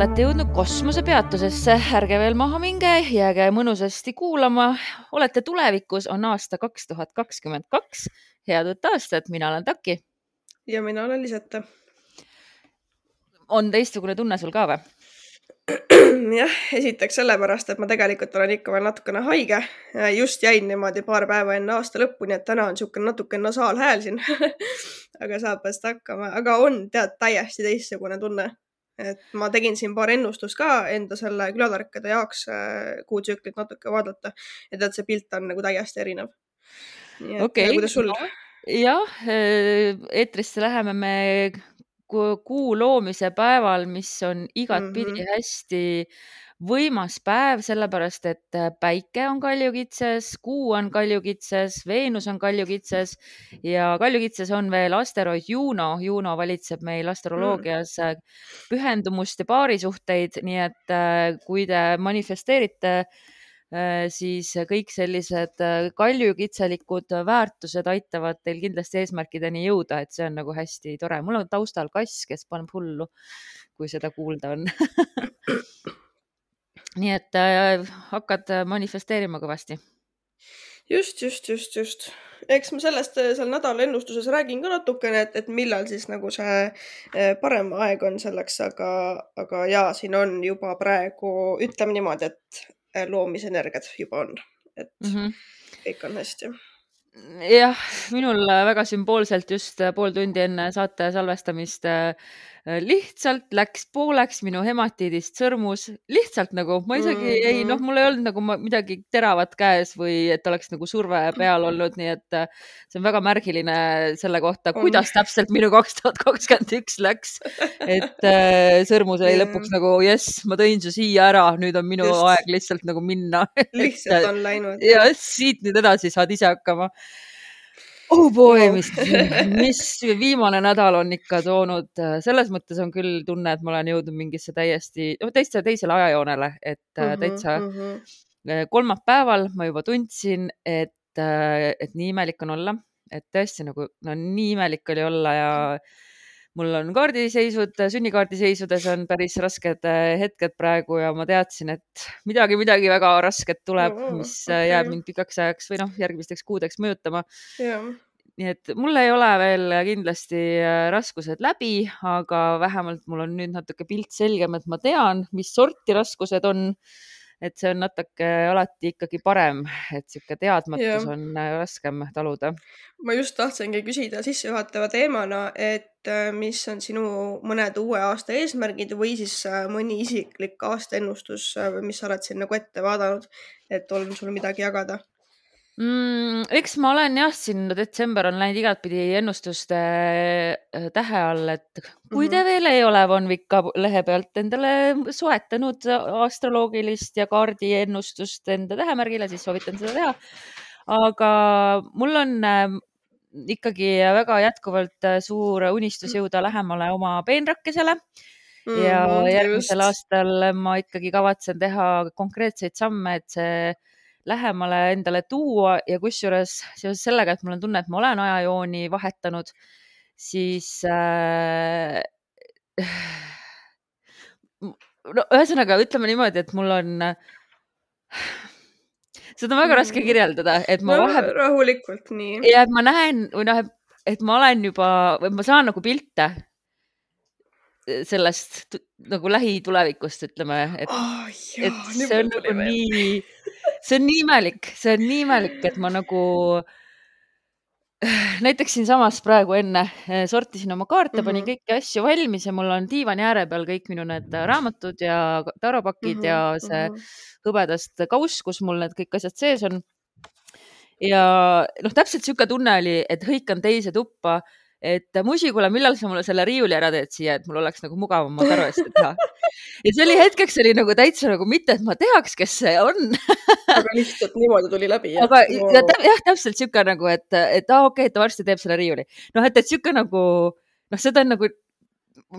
olete jõudnud kosmosepeatusesse, ärge veel maha minge, jääge mõnusasti kuulama. olete tulevikus, on aasta kaks tuhat kakskümmend kaks. head uut aastat, mina olen Taki. ja mina olen Lisette. on teistsugune tunne sul ka või? jah, esiteks sellepärast, et ma tegelikult olen ikka veel natukene haige. just jäin niimoodi paar päeva enne aasta lõppu, nii et täna on niisugune natuke nasaalhääl siin aga saab vast hakkama, aga on tead täiesti teistsugune tunne. Et ma tegin siin paar ennustust ka enda selle külatarkade jaoks äh, kuutsüklit natuke vaadata ja tead, see pilt on nagu täiesti erinev. okei okay., kuidas sul? jah, äh, eetrisse läheme me kuu loomise päeval, mis on igatpidi mm -hmm. hästi võimas päev, sellepärast et äh, päike on kaljukitses, kuu on kaljukitses, Veenus on kaljukitses ja kaljukitses on veel asteroid Juno. Juno valitseb meil astroloogias mm. pühendumust ja paarisuhteid, nii et äh, kui te manifesteerite siis kõik sellised kaljukitselikud väärtused aitavad teil kindlasti eesmärkideni jõuda, et see on nagu hästi tore. mul on taustal kass, kes paneb hullu, kui seda kuulda on nii et äh, hakkad manifesteerima kõvasti. just, just, just, just. eks ma sellest äh, seal nädala ennustuses räägin ka natukene, et, et millal siis nagu see äh, parem aeg on selleks, aga, aga ja siin on juba praegu, ütleme niimoodi, et äh, loomisenergiad juba on, et mm -hmm. kõik on hästi jah, minul väga sümboolselt just pool tundi enne saate salvestamist äh, Äh, lihtsalt läks pooleks minu hematiidist sõrmus, lihtsalt nagu ma isegi mm -hmm. ei, noh, mul ei olnud nagu midagi teravat käes või et oleks nagu surve peal olnud, nii et äh, see on väga märgiline selle kohta, kuidas täpselt minu kaks tuhat kakskümmend üks läks. et äh, sõrmus oli lõpuks nagu jess, ma tõin su siia ära, nüüd on minu Just. aeg lihtsalt nagu minna lihtsalt on läinud. ja siit nüüd edasi saad ise hakkama oh boy, mis, mis viimane nädal on ikka toonud, selles mõttes on küll tunne, et ma olen jõudnud mingisse täiesti, täitsa teisele ajajoonele, et mm -hmm, täitsa mm -hmm. kolmapäeval ma juba tundsin, et, äh, et nii imelik on olla, et tõesti nagu, no nii imelik oli olla ja mul on kaardiseisud, sünnikaardiseisudes on päris rasked äh, hetked praegu ja ma teadsin, et midagi, midagi väga rasket tuleb, mis okay. jääb mind pikaks ajaks või noh, järgmisteks kuudeks mõjutama yeah. nii et mul ei ole veel kindlasti äh, raskused läbi, aga vähemalt mul on nüüd natuke pilt selgem, et ma tean, mis sorti raskused on et see on natuke alati ikkagi parem, et sihuke teadmatus ja. on äh, raskem taluda. ma just tahtsingi küsida sissejuhatava teemana, et äh, mis on sinu mõned uue aasta eesmärgid või siis äh, mõni isiklik aastaennustus, mis sa oled siin nagu ette vaadanud, et on sul midagi jagada mm,? eks ma olen jah, siin detsember on läinud igatpidi ennustuste äh, tähe all, et kui te mm -hmm. veel ei ole Von Vika lehe pealt endale soetanud astroloogilist ja kaardiennustust enda tähemärgile, siis soovitan seda teha. aga mul on äh, ikkagi väga jätkuvalt äh, suur unistus jõuda lähemale oma peenrakesele ja mm, järgmisel aastal ma ikkagi kavatsen teha konkreetseid samme, et see lähemale endale tuua ja kusjuures seoses sellega, et mul on tunne, et ma olen ajajooni vahetanud, siis äh, no ühesõnaga ütleme niimoodi, et mul on seda on väga raske mm. kirjeldada, et ma no, vahepeal. rahulikult, nii. ja et ma näen või noh, et ma olen juba või ma saan nagu pilte sellest nagu lähitulevikust, ütleme, et oh,, et see on nagu nii see on nii imelik, see on nii imelik, et ma nagu näiteks siinsamas praegu enne sortisin oma kaarte mm, -hmm. panin mhm. kõiki asju valmis ja mul on diivani ääre peal kõik minu need raamatud ja taropakid mm -hmm. ja see mm -hmm. hõbedast kauss, kus mul need kõik asjad sees on. ja noh, täpselt sihuke tunne oli, et hõikan teise tuppa et Musi, kuule, millal sa mulle selle riiuli ära teed siia, et mul oleks nagu mugavam oma taruasju teha. ja see oli hetkeks oli nagu täitsa nagu mitte, et ma teaks, kes see on aga lihtsalt niimoodi tuli läbi. aga no. ja, jah, täpselt sihuke nagu, et, et aa ah, okei okay,, et ta varsti teeb selle riiuli. noh, et, et sihuke nagu noh, seda on nagu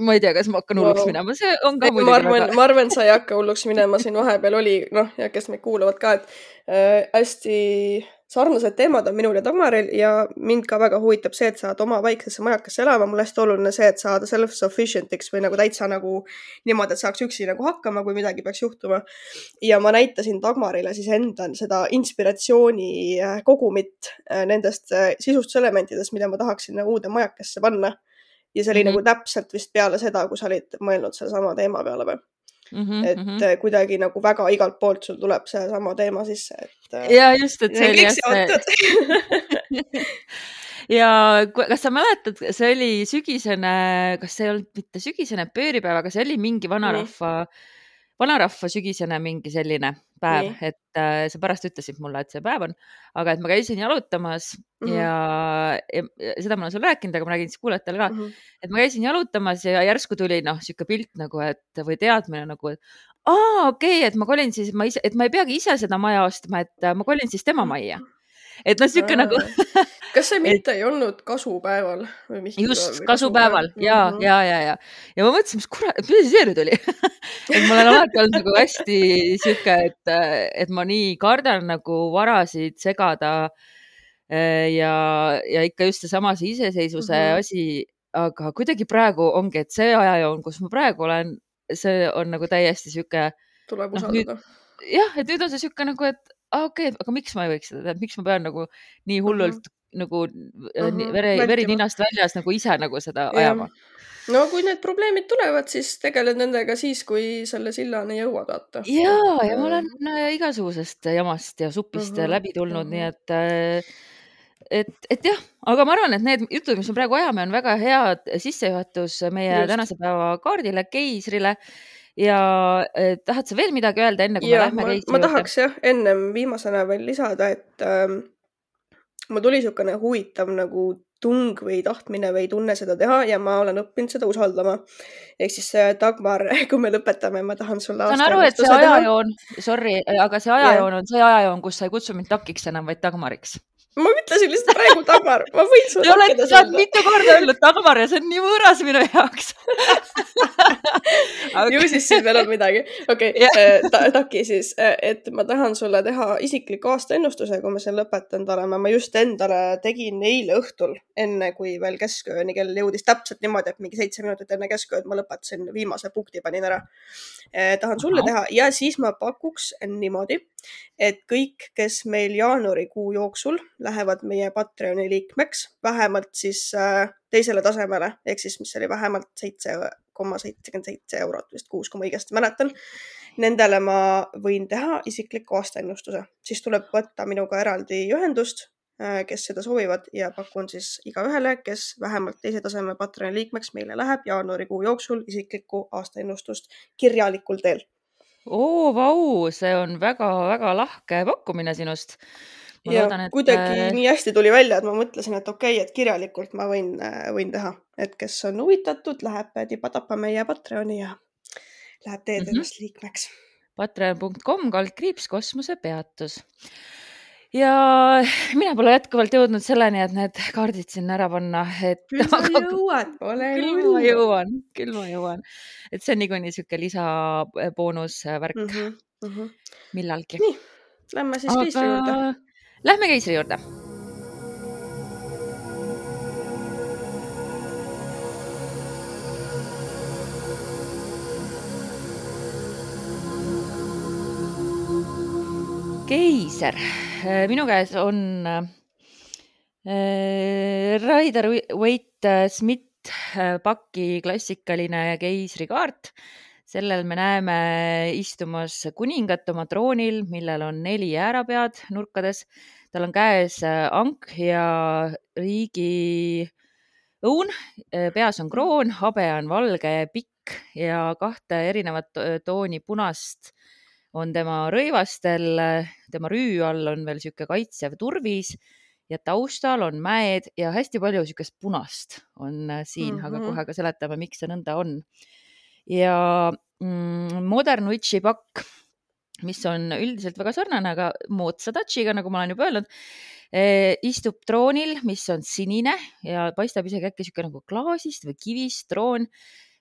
ma ei tea, kas ma hakkan hulluks no. minema, see on ka muidugi. ma arvan väga..., ma arvan, sa ei hakka hulluks minema, siin vahepeal oli, noh, ja kes meid kuulavad ka, et äh, hästi sarnased teemad on minul ja Tamaril ja mind ka väga huvitab see, et saad oma väiksesse majakesse elama. mul hästi oluline see, et saada self-sufficient'iks või nagu täitsa nagu niimoodi, et saaks üksi nagu hakkama, kui midagi peaks juhtuma. ja ma näitasin Dagmarile siis enda seda inspiratsiooni äh, kogumit äh, nendest äh, sisustuselementidest, mida ma tahaksin uude majakesse panna. ja see oli mm -hmm. nagu täpselt vist peale seda, kui sa olid mõelnud sellesama teema peale või? Mm -hmm, et mm -hmm. kuidagi nagu väga igalt poolt sul tuleb seesama teema sisse, et. Äh, ja just, et see oli jah ja kas sa mäletad, see oli sügisene, kas see ei olnud mitte sügisene pööripäev, aga see oli mingi vanarahva mm, -hmm vanarahva sügisene mingi selline päev, et äh, sa pärast ütlesid mulle, et see päev on, aga et ma käisin jalutamas mm -hmm. ja, ja, ja seda ma olen sulle rääkinud, aga ma räägin siis kuulajatele ka mm, -hmm. et ma käisin jalutamas ja järsku tuli noh, sihuke pilt nagu, et või teadmine nagu, et aa, okei okay,, et ma kolin siis, ma ise, et ma ei peagi ise seda maja ostma, et äh, ma kolin siis tema majja mm. -hmm et noh, sihuke nagu kas see mitte et... ei olnud kasupäeval või mis? just, kasupäeval ja mm, -hmm. ja, ja, ja, ja ma mõtlesin, mis kurat, mis see nüüd oli et ma olen alati olnud nagu hästi sihuke, et, et ma nii kardan nagu varasid segada. Eh, ja, ja ikka just seesama see iseseisvuse mm -hmm. asi, aga kuidagi praegu ongi, et see ajajoon, kus ma praegu olen, see on nagu täiesti sihuke. tuleb noh, usaldada no,. jah, et nüüd on see sihuke nagu, et ah, okei okay,, aga miks ma ei võiks seda teha, miks ma pean nagu nii hullult mm -hmm. nagu mm -hmm. vere, veri ninast väljas nagu ise nagu seda ja. ajama? no kui need probleemid tulevad, siis tegeled nendega siis, kui selle sillani jõuad, vaata. ja, ja ma olen no, igasugusest jamast ja supist mm -hmm. läbi tulnud mm, -hmm. nii et äh, et, et jah, aga ma arvan, et need jutud, mis me praegu ajame, on väga hea sissejuhatus meie Just. tänase päeva kaardile, keisrile ja eh, tahad sa veel midagi öelda, enne kui ja, me lähme reisi juurde? ma tahaks jah, ennem viimasena veel lisada, et ähm, mul tuli niisugune huvitav nagu tung või tahtmine või tunne seda teha ja ma olen õppinud seda usaldama. ehk siis Dagmar, kui me lõpetame, ma tahan sulle. saan aru, et see ajajoon, sorry, aga see ajajoon on see ajajoon, kus sa ei kutsu mind Takiks enam, vaid Dagmariks ma ütlesin lihtsalt praegu Dagmar, ma võin sulle. sa oled, sa oled mitu korda öelnud Dagmar ja see on nii võõras minu jaoks okay. ju siis siin veel on midagi. okei okay, yeah. ta,, Taki siis, et ma tahan sulle teha isikliku aastaennustuse, kui me siin lõpetanud oleme. ma just endale tegin eile õhtul, enne kui veel keskööni kell jõudis täpselt niimoodi, et mingi seitse minutit enne keskööd ma lõpetasin viimase punkti, panin ära eh,. tahan sulle Aha. teha ja siis ma pakuks niimoodi, et kõik, kes meil jaanuarikuu jooksul lähevad meie Patreoni liikmeks vähemalt siis äh, teisele tasemele ehk siis, mis oli vähemalt seitse koma seitsekümmend seitse eurot vist kuus, kui ma õigesti mäletan. Nendele ma võin teha isikliku aastaennustuse, siis tuleb võtta minuga eraldi ühendust, äh, kes seda soovivad ja pakun siis igaühele, kes vähemalt teise taseme Patreoni liikmeks meile läheb jaanuarikuu jooksul isiklikku aastaennustust kirjalikul teel oo, vau, see on väga-väga lahke pakkumine sinust ja loodan, et. kuidagi äh, nii hästi tuli välja, et ma mõtlesin, et okei okay,, et kirjalikult ma võin, äh, võin teha, et kes on huvitatud, läheb tipa-tapa meie Patreoni ja läheb teed mm -hmm. ennast liikmeks. Patreon.com kaldkriips kosmosepeatus ja mina pole jätkuvalt jõudnud selleni, et need kaardid sinna ära panna, et. küll sa jõuad, pole hullu. ma jõuan, küll ma jõuan, et see on niikuinii sihuke lisaboonusvärk mm -hmm, mm -hmm. millalgi. nii, lähme siis Aga... keisri juurde Lähme keisri juurde. Keiser, minu käes on äh, Raider Waite Smith äh, paki klassikaline keisrikaart. Sellel me näeme istumas kuningat oma troonil, millel on neli äärapead nurkades. tal on käes äh, ank ja riigi õun, äh, peas on kroon, habe on valge, pikk ja kahte erinevat tooni punast on tema rõivastel, tema rüü all on veel niisugune kaitsev turvis ja taustal on mäed ja hästi palju niisugust punast on äh, siin mm, -hmm. aga mhm. kohe ka seletame, miks see nõnda on ja mm, Modern Witchi pakk, mis on üldiselt väga sarnane, aga moodsa touch'iga, nagu ma olen juba öelnud eh,, istub troonil, mis on sinine ja paistab isegi äkki niisugune nagu klaasist või kivist troon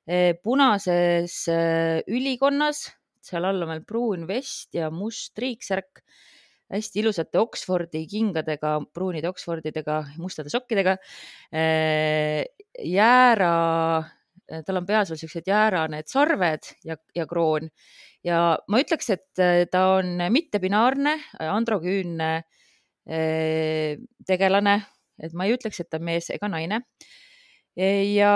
eh,, punases eh, ülikonnas, seal all on veel pruun vest ja must triiksärk hästi ilusate Oxfordi kingadega, pruunide Oxfordidega, mustade sokkidega. jäära, tal on peas veel siuksed jäära need sarved ja, ja kroon. Ja ma ütleks, et ta on mittebinaarne, androgüünne tegelane, et ma ei ütleks, et ta on mees ega naine ja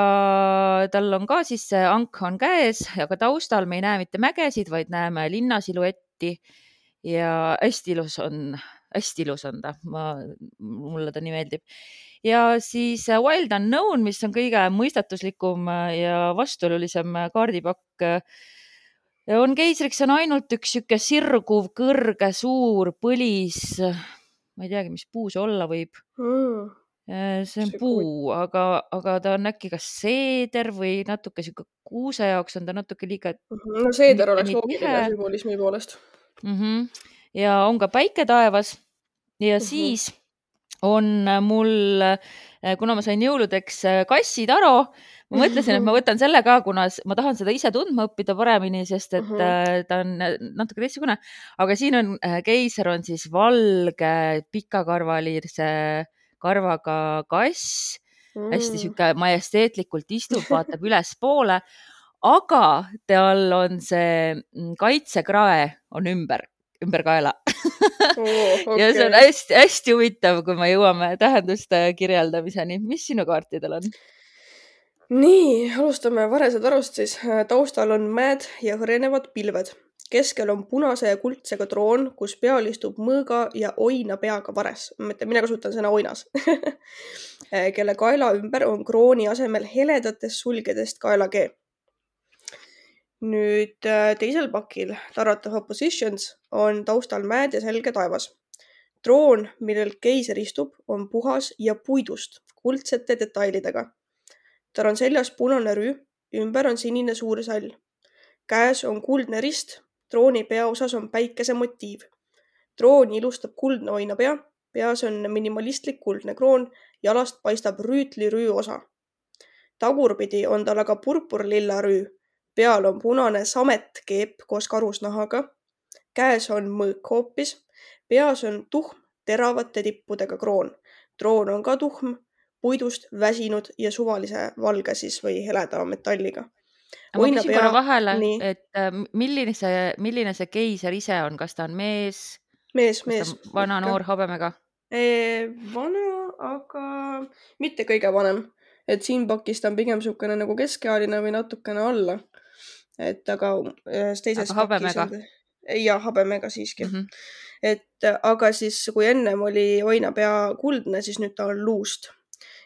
tal on ka siis see ank on käes, aga taustal me ei näe mitte mägesid, vaid näeme linna siluetti ja hästi ilus on, hästi ilus on ta, ma, mulle ta nii meeldib. ja siis äh, Wild Unknown, mis on kõige mõistatuslikum äh, ja vastuolulisem äh, kaardipakk on keisriks on ainult üks sihuke sirguv, kõrge, suur põlis. ma ei teagi, mis puu see olla võib mm see on see puu, aga, aga ta on äkki kas seeder või natuke sihuke kuuse jaoks on ta natuke liiga. Mhm, no seeder oleks loogiline sümbolismi poolest mm. -hmm. ja on ka päike taevas ja mm -hmm. siis on mul, kuna ma sain jõuludeks kassitaro, ma mõtlesin, et ma võtan selle ka, kuna ma tahan seda ise tundma õppida paremini, sest et -hmm. ta on natuke teistsugune, aga siin on, keiser on siis valge pikakarvalise karvaga kass mm., hästi sihuke majesteetlikult istub, vaatab ülespoole aga tal on see mm, kaitsekrae on ümber, ümber kaela oh, okay. ja see on hästi-hästi huvitav, kui me jõuame tähenduste kirjeldamiseni. mis sinu kaartidel on? nii, alustame varese tarust siis. taustal on mäed ja hõrenevad pilved. Keskel on punase ja kuldsega troon, kus peal istub mõõga ja oina peaga vares. mina kasutan sõna oinas kelle kaela ümber on krooni asemel heledatest sulgedest kaelakee nüüd äh, teisel pakil Tarot of Oppositions on taustal mäed ja selge taevas. troon, millel keiser istub, on puhas ja puidust, kuldsete detailidega. tal on seljas punane rüü, ümber on sinine suur sall. käes on kuldne rist, trooni peaosas on päikese motiiv. trooni ilustab kuldne oinapea, peas on minimalistlik kuldne kroon, jalast paistab rüütlirüü osa. tagurpidi on tal aga purpurlilla rüü peal on punane sametkeep koos karusnahaga, käes on mõõk hoopis, peas on tuhm teravate tippudega kroon. troon on ka tuhm, puidust väsinud ja suvalise valge siis või heleda metalliga. Ma küsin korra vahele, et äh, milline see, milline see keiser ise on, kas ta on mees? mees, mees. vana, noor, habemega? vana, aga mitte kõige vanem, et siin pakis ta on pigem niisugune nagu keskealine või natukene alla et aga ühes teises aga habemega? jah, habemega siiski mm. -hmm. et aga siis, kui ennem oli oinapea kuldne, siis nüüd ta on luust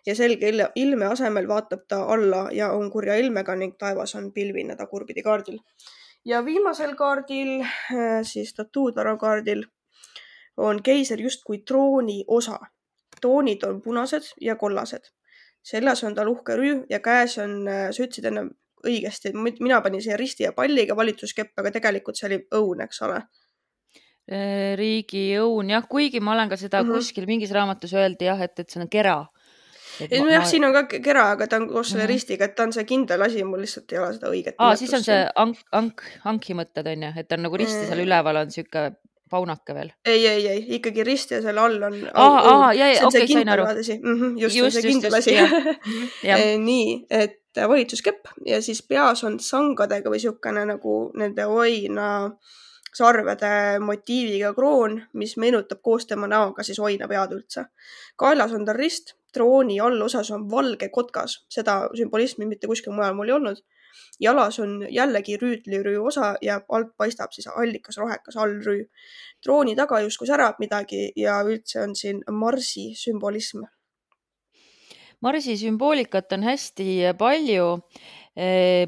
ja selge ilme asemel vaatab ta alla ja on kurja ilmega ning taevas on pilvine tagurpidi kaardil. ja viimasel kaardil, äh, siis tatuutaro kaardil on keiser justkui trooni osa. toonid on punased ja kollased. seljas on tal uhke rüü ja käes on, äh, sa ütlesid enne õigesti, mina panin siia risti ja palliga valitsuskepp, aga tegelikult see oli õun, eks ole äh, riigi õun jah, kuigi ma olen ka seda mm -hmm. kuskil mingis raamatus öeldi jah, et, et see on kera. Nojah ma..., siin on ka kera, aga ta on koos selle mm -hmm. ristiga, et ta on see kindel asi, mul lihtsalt ei ole seda õiget. aa, siis on see ank, ank, anki mõtted on ju, et on nagu risti seal üleval on siuke paunake veel? ei, ei, ei ikkagi rist ja seal all on. okei sain aru. Mm -hmm, just, just, see kindel asi. nii, et valitsuskepp ja siis peas on sangadega või niisugune nagu nende oina sarvede motiiviga kroon, mis meenutab koos tema näoga siis oina pead üldse. kaelas on tal rist, trooni allosas on valge kotkas, seda sümbolismi mitte kuskil mujal mul ei olnud. jalas on jällegi rüütlirüü osa ja alt paistab siis allikas rohekas allrüü. trooni taga justkui särab midagi ja üldse on siin Marsi sümbolism Marsi sümboolikat on hästi palju.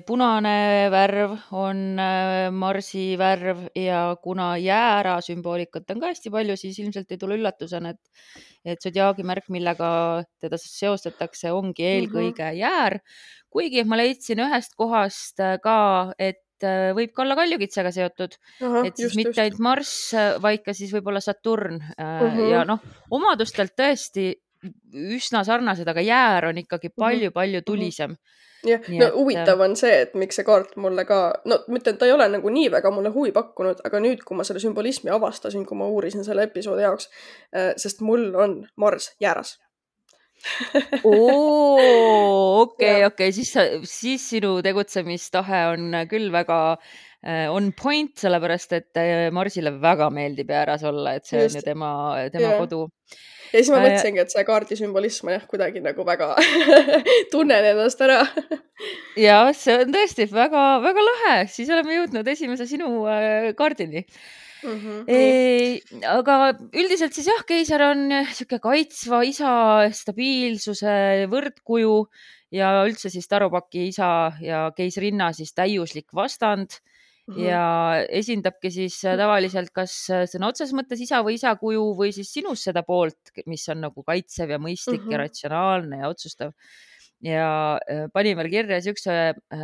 Punane värv on eh, Marsi värv ja kuna jäära sümboolikat on ka hästi palju, siis ilmselt ei tule üllatusena, et, et sodiaagimärk, millega teda seostatakse, ongi mhm. eelkõige mm -hmm. jäär. kuigi ma leidsin ühest kohast eh, ka, et võib ka olla kaljukitsega seotud, et siis just, mitte ainult Marss, vaid ka siis võib-olla Saturn uh -huh. ja noh, omadustelt tõesti üsna sarnased, aga jäär on ikkagi palju-palju tulisem. Jah, no et... huvitav on see, et miks see kaart mulle ka, no ma ütlen, ta ei ole nagu nii väga mulle huvi pakkunud, aga nüüd, kui ma selle sümbolismi avastasin, kui ma uurisin selle episoodi jaoks, äh, sest mul on Marss jääras okei, okei, siis sa, siis sinu tegutsemistahe on küll väga äh, on point, sellepärast et äh, Marsile väga meeldib jääras olla, et see Just. on ju tema, tema ja. kodu. ja siis ma äh, mõtlesingi, et see kaardi sümbolism on jah, kuidagi nagu väga tunnen ennast ära ja see on tõesti väga-väga lahe, siis oleme jõudnud esimese sinu kaardini Mm -hmm. E, aga üldiselt siis jah, keiser on sihuke kaitsva isa, stabiilsuse võrdkuju ja üldse siis Tarupaki isa ja keisrinna siis täiuslik vastand. Ja esindabki siis tavaliselt kas sõna otseses mõttes isa või isa kuju või siis sinus seda poolt, mis on nagu kaitsev ja mõistlik mm -hmm. ja ratsionaalne ja otsustav ja e, panin veel kirja siukse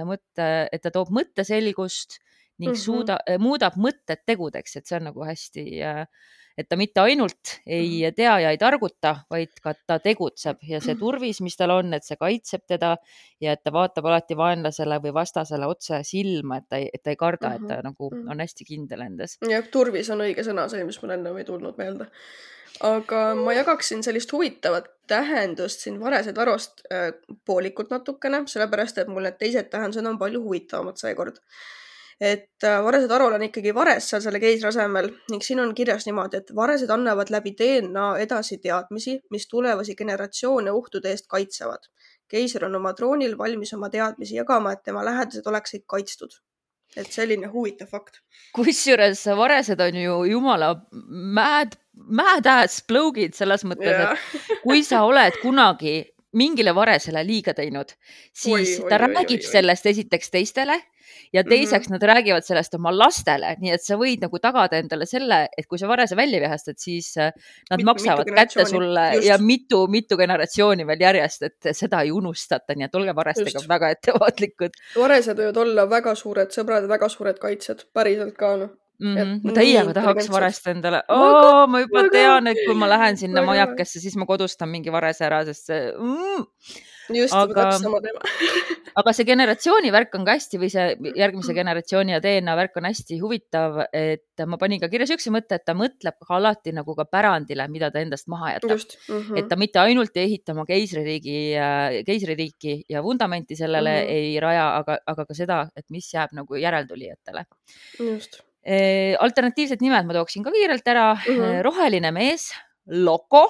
mõtte, et ta toob mõtteselgust ning mm -hmm. suuda, äh, muudab mõtted tegudeks, et see on nagu hästi, äh, et ta mitte ainult ei mhm. tea ja ei targuta, vaid ka ta tegutseb ja see turvis, mis tal on, et see kaitseb teda ja et ta vaatab alati vaenlasele või vastasele otse silma, et ta ei, et ta ei karda et ta nagu mhm. on hästi kindel endas. jah, turvis on õige sõna, see, mis mul ennem ei tulnud meelde aga ma jagaksin sellist huvitavat tähendust siin Varese tarost äh, poolikult natukene, sellepärast et mul need teised tähendused on palju huvitavamad seekord et äh, varesed arol on ikkagi vares seal selle keisri asemel ning siin on kirjas niimoodi, et varesed annavad läbi DNA edasi teadmisi, mis tulevasi generatsioone ohtude eest kaitsevad. keiser on oma troonil valmis oma teadmisi jagama, et tema lähedased oleksid kaitstud et selline huvitav fakt. kusjuures varesed on ju jumala mad, mad ass bloke'id selles mõttes, et kui sa oled kunagi mingile varesele liiga teinud, siis oi, ta oi, räägib oi, oi, sellest esiteks teistele ja mhm. teiseks mm -hmm. nad räägivad sellest oma lastele, nii et sa võid nagu tagada endale selle, et kui sa varese välja vihastad, siis äh, nad Mit, maksavad kätte sulle Just. ja mitu-mitu generatsiooni veel järjest, et seda ei unustata, nii et olge varestega Just. väga ettevaatlikud. varesed võivad olla väga suured sõbrad, väga suured kaitsjad, päriselt ka noh mm. -hmm. ma täiega tahaks varest endale oh,, ma juba tean, et kui ma lähen sinna majakesse, siis ma kodustan mingi varese ära, sest see mm, just aga..., sama teema aga see generatsiooni värk on ka hästi või see järgmise generatsiooni ja DNA värk on hästi huvitav, et ma panin ka kirja siukse mõtte, et ta mõtleb ka alati nagu ka pärandile, mida ta endast maha jätab. Mm -hmm. et ta mitte ainult ei ehita oma keisririigi, keisririiki ja vundamenti sellele mm -hmm. ei raja, aga, aga ka seda, et mis jääb nagu järeltulijatele. just alternatiivsed nimed ma tooksin ka kiirelt ära mm. -hmm. roheline mees, Loco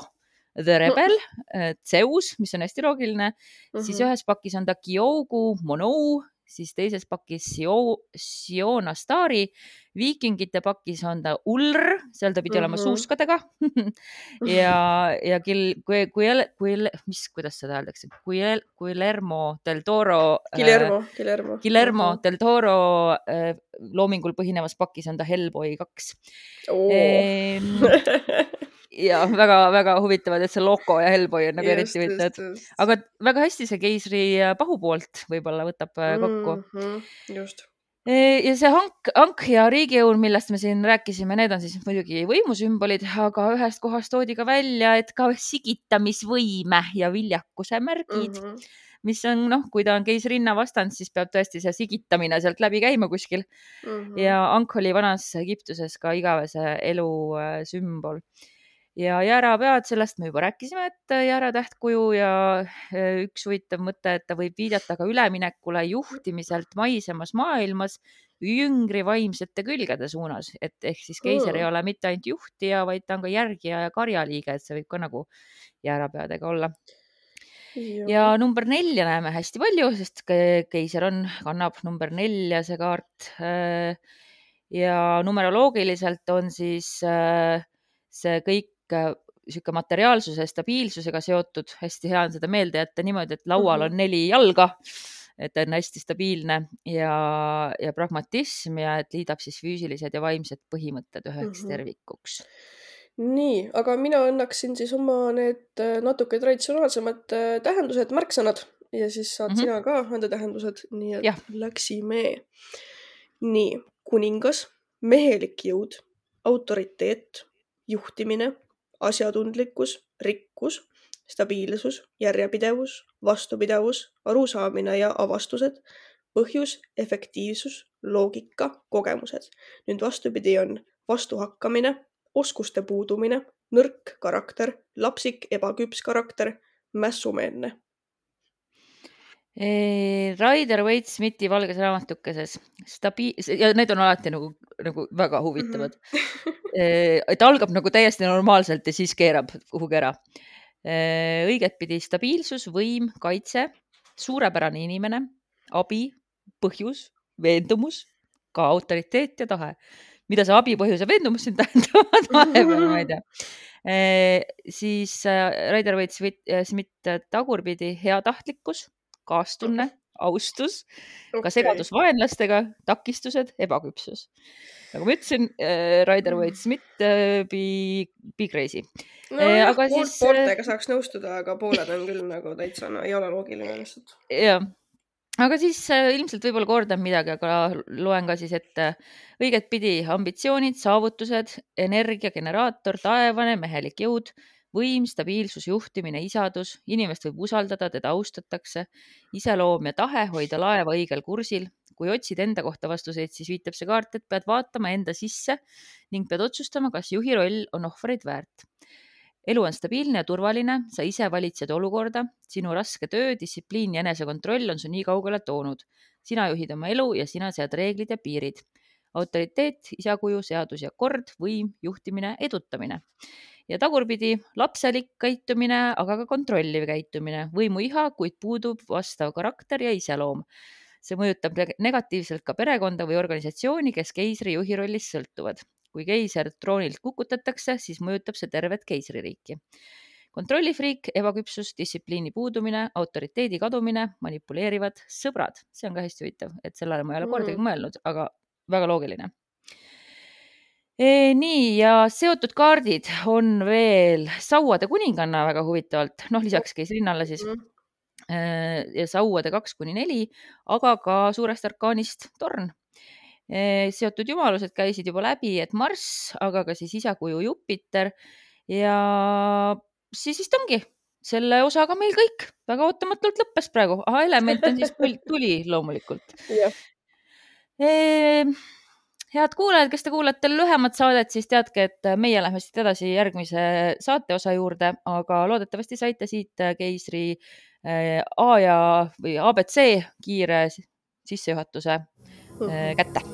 The Rebel no., Zeus, mis on hästi loogiline mm, -hmm. siis ühes pakis on ta Kyogu, Monou, siis teises pakis Sio, Siona Stari, viikingite pakis on ta Ulr, seal ta pidi mm -hmm. olema mhm. suuskadega ja, ja Gil, kui, kui, kui, mis, kuidas seda öeldakse, kui Guillermo del Toro. Guillermo äh,, Guillermo. Guillermo -hmm. del Toro äh, loomingul põhinevas pakis on ta Hellboy kaks oh. ehm, ja väga-väga huvitavad, et see Loco ja Hellboy on nagu eriti huvitavad. aga väga hästi see keisri äh, pahupoolt võib-olla võtab äh, kokku mm. -hmm, just e, ja see hank, hank ja riigijõul, millest me siin rääkisime, need on siis muidugi võimusümbolid, aga ühest kohast toodi ka välja, et ka sigitamisvõime ja viljakuse märgid mm, -hmm. mis on noh, kui ta on keisrinna vastand, siis peab tõesti see sigitamine sealt läbi käima kuskil mm. -hmm. ja hank oli vanas Egiptuses ka igavese elu äh, sümbol ja jäärapead, sellest me juba rääkisime, et jääratähtkuju ja äh, üks huvitav mõte, et ta võib viidata ka üleminekule juhtimiselt maisemas maailmas jüngri vaimsete külgede suunas, et ehk siis keiser ei ole mitte ainult juhtija, vaid ta on ka järgija ja karjaliige, et see võib ka nagu jäärapeadega olla. ja number nelja näeme hästi palju, sest keiser on, kannab number nelja see kaart. Äh, ja numeroloogiliselt on siis äh, see kõik sihuke materiaalsuse stabiilsusega seotud, hästi hea on seda meelde jätta niimoodi, et laual on mhm. neli jalga, et ta on hästi stabiilne ja, ja pragmatism ja et liidab siis füüsilised ja vaimsed põhimõtted üheks mm -hmm. tervikuks. nii, aga mina annaksin siis oma need äh, natuke traditsionaalsemad äh, tähendused, märksõnad ja siis saad mm -hmm. sina ka anda tähendused, nii et ja. läksime. nii, kuningas, mehelik jõud, autoriteet, juhtimine asjatundlikkus, rikkus, stabiilsus, järjepidevus, vastupidavus, arusaamine ja avastused, põhjus, efektiivsus, loogika, kogemused. nüüd vastupidi on vastuhakkamine, oskuste puudumine, nõrk karakter, lapsik, ebaküps karakter, mässumeelne Raider Waite Smithi valges raamatukeses stabiil- ja need on alati nagu, nagu väga huvitavad mm. -hmm. et algab nagu täiesti normaalselt ja siis keerab kuhugi ära. õigetpidi stabiilsus, võim, kaitse, suurepärane inimene, abi, põhjus, veendumus, ka autoriteet ja tahe. mida see abi, põhjus ja veendumus siin tähendavad, vahepeal ma ei tea siis Raider Waite Smith tagurpidi heatahtlikkus kaastunne, austus okay., ka segadus vaenlastega, takistused, ebaküpsus. nagu ma ütlesin äh,, Raider Waite Smith äh,, be, be crazy. no äh, aga siis. pooltega saaks nõustuda, aga pooled on küll nagu täitsa, no ei ole loogiline lihtsalt. jah aga siis äh, ilmselt võib-olla kordan midagi, aga loen ka siis ette õiget pidi ambitsioonid, saavutused, energiageneraator, taevane, mehelik jõud, võim, stabiilsus, juhtimine, isadus, inimest võib usaldada, teda austatakse, iseloom ja tahe hoida laeva õigel kursil. kui otsid enda kohta vastuseid, siis viitab see kaart, et pead vaatama enda sisse ning pead otsustama, kas juhi roll on ohvreid väärt. elu on stabiilne ja turvaline, sa ise valitsed olukorda, sinu raske töö, distsipliin ja enesekontroll on su nii kaugele toonud. sina juhid oma elu ja sina sead reeglid ja piirid autoriteet, isakuju, seadus ja kord, võim, juhtimine, edutamine ja tagurpidi lapselik käitumine, aga ka kontrolliv käitumine, võimuiha, kuid puudub vastav karakter ja iseloom. see mõjutab negatiivselt ka perekonda või organisatsiooni, kes keisri juhi rollist sõltuvad. kui keiser troonilt kukutatakse, siis mõjutab see tervet keisririiki kontrollifriik, ebaküpsus, distsipliini puudumine, autoriteedi kadumine, manipuleerivad sõbrad, see on ka hästi huvitav, et sellele ma ei ole kordagi mm. mõelnud, aga väga loogiline nii ja seotud kaardid on veel Sauade kuninganna väga huvitavalt, noh lisaks keisrinnale siis mm. ja Sauade kaks kuni neli, aga ka suurest arkaanist torn. seotud jumalused käisid juba läbi, et Marss, aga ka siis isakuju Jupiter. Ja siis vist ongi. Selle osaga meil kõik, väga ootamatult lõppes praegu, ahah, element on siis tuli loomulikult head kuulajad, kes te kuulate lühemat saadet, siis teadke, et meie lähme siit edasi järgmise saateosa juurde, aga loodetavasti saite siit keisri äh, A ja või abc kiire sissejuhatuse äh, kätte.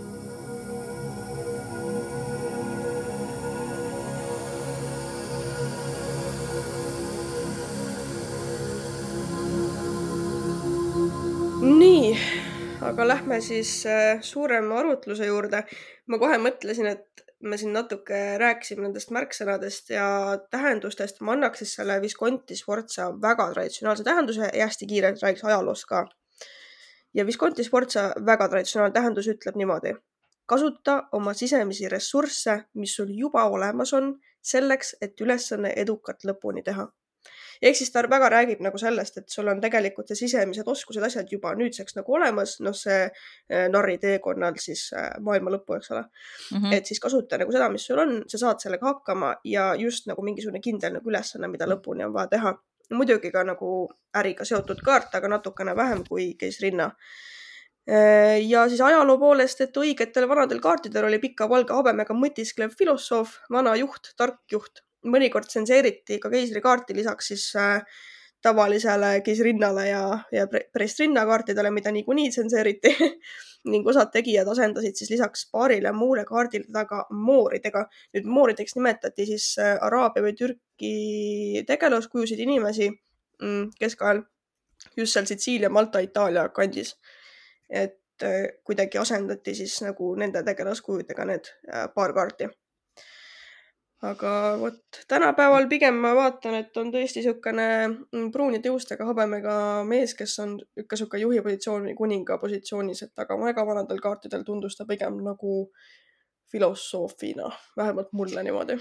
Nii aga lähme siis äh, suurema arutluse juurde. ma kohe mõtlesin, et me siin natuke rääkisime nendest märksõnadest ja tähendustest. ma annaks siis selle Visconti Sforza väga traditsionaalse tähenduse ja hästi kiirelt räägiks ajaloost ka. ja Visconti Sforza väga traditsionaalne tähendus ütleb niimoodi. kasuta oma sisemisi ressursse, mis sul juba olemas on, selleks, et ülesanne edukalt lõpuni teha ehk siis ta väga räägib nagu sellest, et sul on tegelikult see sisemised oskused, asjad juba nüüdseks nagu olemas, noh, see äh, narri teekonnal siis äh, maailma lõppu, eks ole mm. -hmm. et siis kasuta nagu seda, mis sul on, sa saad sellega hakkama ja just nagu mingisugune kindel nagu ülesanne, mida lõpuni on vaja teha. muidugi ka nagu äriga seotud kaart, aga natukene vähem kui keisrinna äh, ja siis ajaloo poolest, et õigetel vanadel kaartidel oli pika valge habemega mõtisklev filosoof, vana juht, tark juht mõnikord tsenseeriti ka keisrikaarti lisaks siis äh, tavalisele keisrinnale ja, ja pressrinna kaartidele, mida niikuinii tsenseeriti ning osad tegijad asendasid siis lisaks paarile muule kaardile taga mooridega. nüüd moorideks nimetati siis äh, Araabia või Türgi tegelaskujusid inimesi mm, keskajal just seal Sitsiilia, Malta, Itaalia kandis. et äh, kuidagi asendati siis nagu nende tegelaskujudega need paar kaarti aga vot tänapäeval pigem ma vaatan, et on tõesti niisugune mm, pruunide juustega habemega mees, kes on ikka niisugune juhi positsioon või kuninga positsioonis, et aga väga vanadel kaartidel tundus ta pigem nagu filosoofina, vähemalt mulle niimoodi.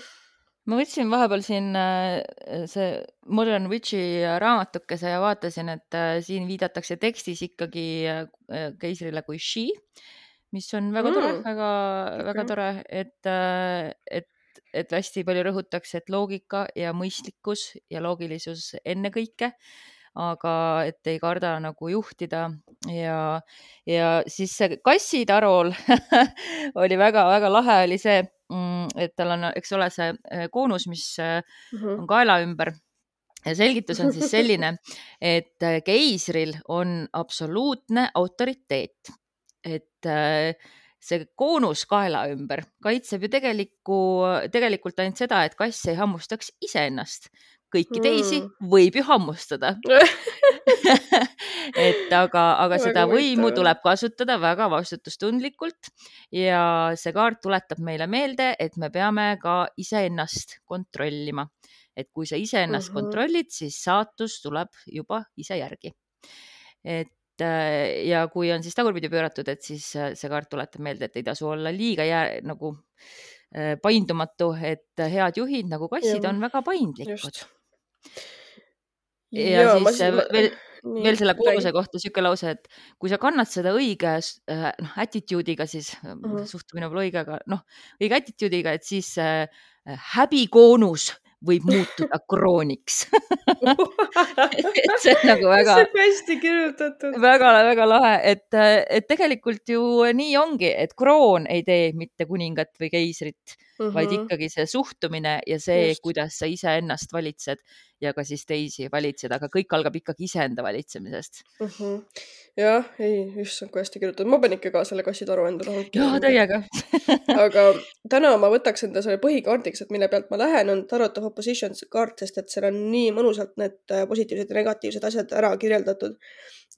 ma võtsin vahepeal siin äh, see Modern Witchi raamatukese ja vaatasin, et äh, siin viidatakse tekstis ikkagi äh, keisrile kui she, mis on väga tore mm., väga okay., väga tore, et, et et hästi palju rõhutakse, et loogika ja mõistlikkus ja loogilisus ennekõike aga et ei karda nagu juhtida. Ja, ja siis see kassitarool oli väga-väga lahe, oli see, mm, et tal on, eks ole, see äh, koonus, mis mhm. on kaela ümber. Ja selgitus on siis selline, et äh, keisril on absoluutne autoriteet, et äh, see koonus kaela ümber kaitseb ju tegelikku, tegelikult ainult seda, et kass ei hammustaks iseennast kõiki teisi mm. võib ju hammustada et aga, aga seda võimu tuleb kasutada väga vastutustundlikult ja see kaart tuletab meile meelde, et me peame ka iseennast kontrollima. et kui sa iseennast mm -hmm. kontrollid, siis saatus tuleb juba ise järgi. et ja kui on siis tagurpidi pööratud, et siis äh, see kaart tuletab meelde, et ei tasu olla liiga jää, nagu äh, paindumatu, et head juhid nagu kassid ja, on väga paindlikud. Ja Jaa, siis ma, veel, nii, veel selle koormuse kohta niisugune lause, et kui sa kannad seda õige äh, noh, attitude'iga, siis mm -hmm. suhtumine pole õige, aga noh, õige attitude'iga, et siis äh, häbikoonus võib muutuda krooniks see on nagu väga. see on hästi kirjutatud. väga-väga lahe, et, et tegelikult ju nii ongi, et kroon ei tee mitte kuningat või keisrit mm, -hmm. vaid ikkagi see suhtumine ja see, kuidas sa iseennast valitsed ja ka siis teisi valitseda, aga kõik algab ikkagi iseenda valitsemisest mm. -hmm. jah, ei, issand, kui hästi kirjutatud, ma pean ikka ka selle kassitoru endale hankima. jaa, täiega aga täna ma võtaks enda selle põhikaardiks, et mille pealt ma lähen, on Tarot of Oppositions kaart, sest et seal on nii mõnusalt need äh, positiivsed ja negatiivsed asjad ära kirjeldatud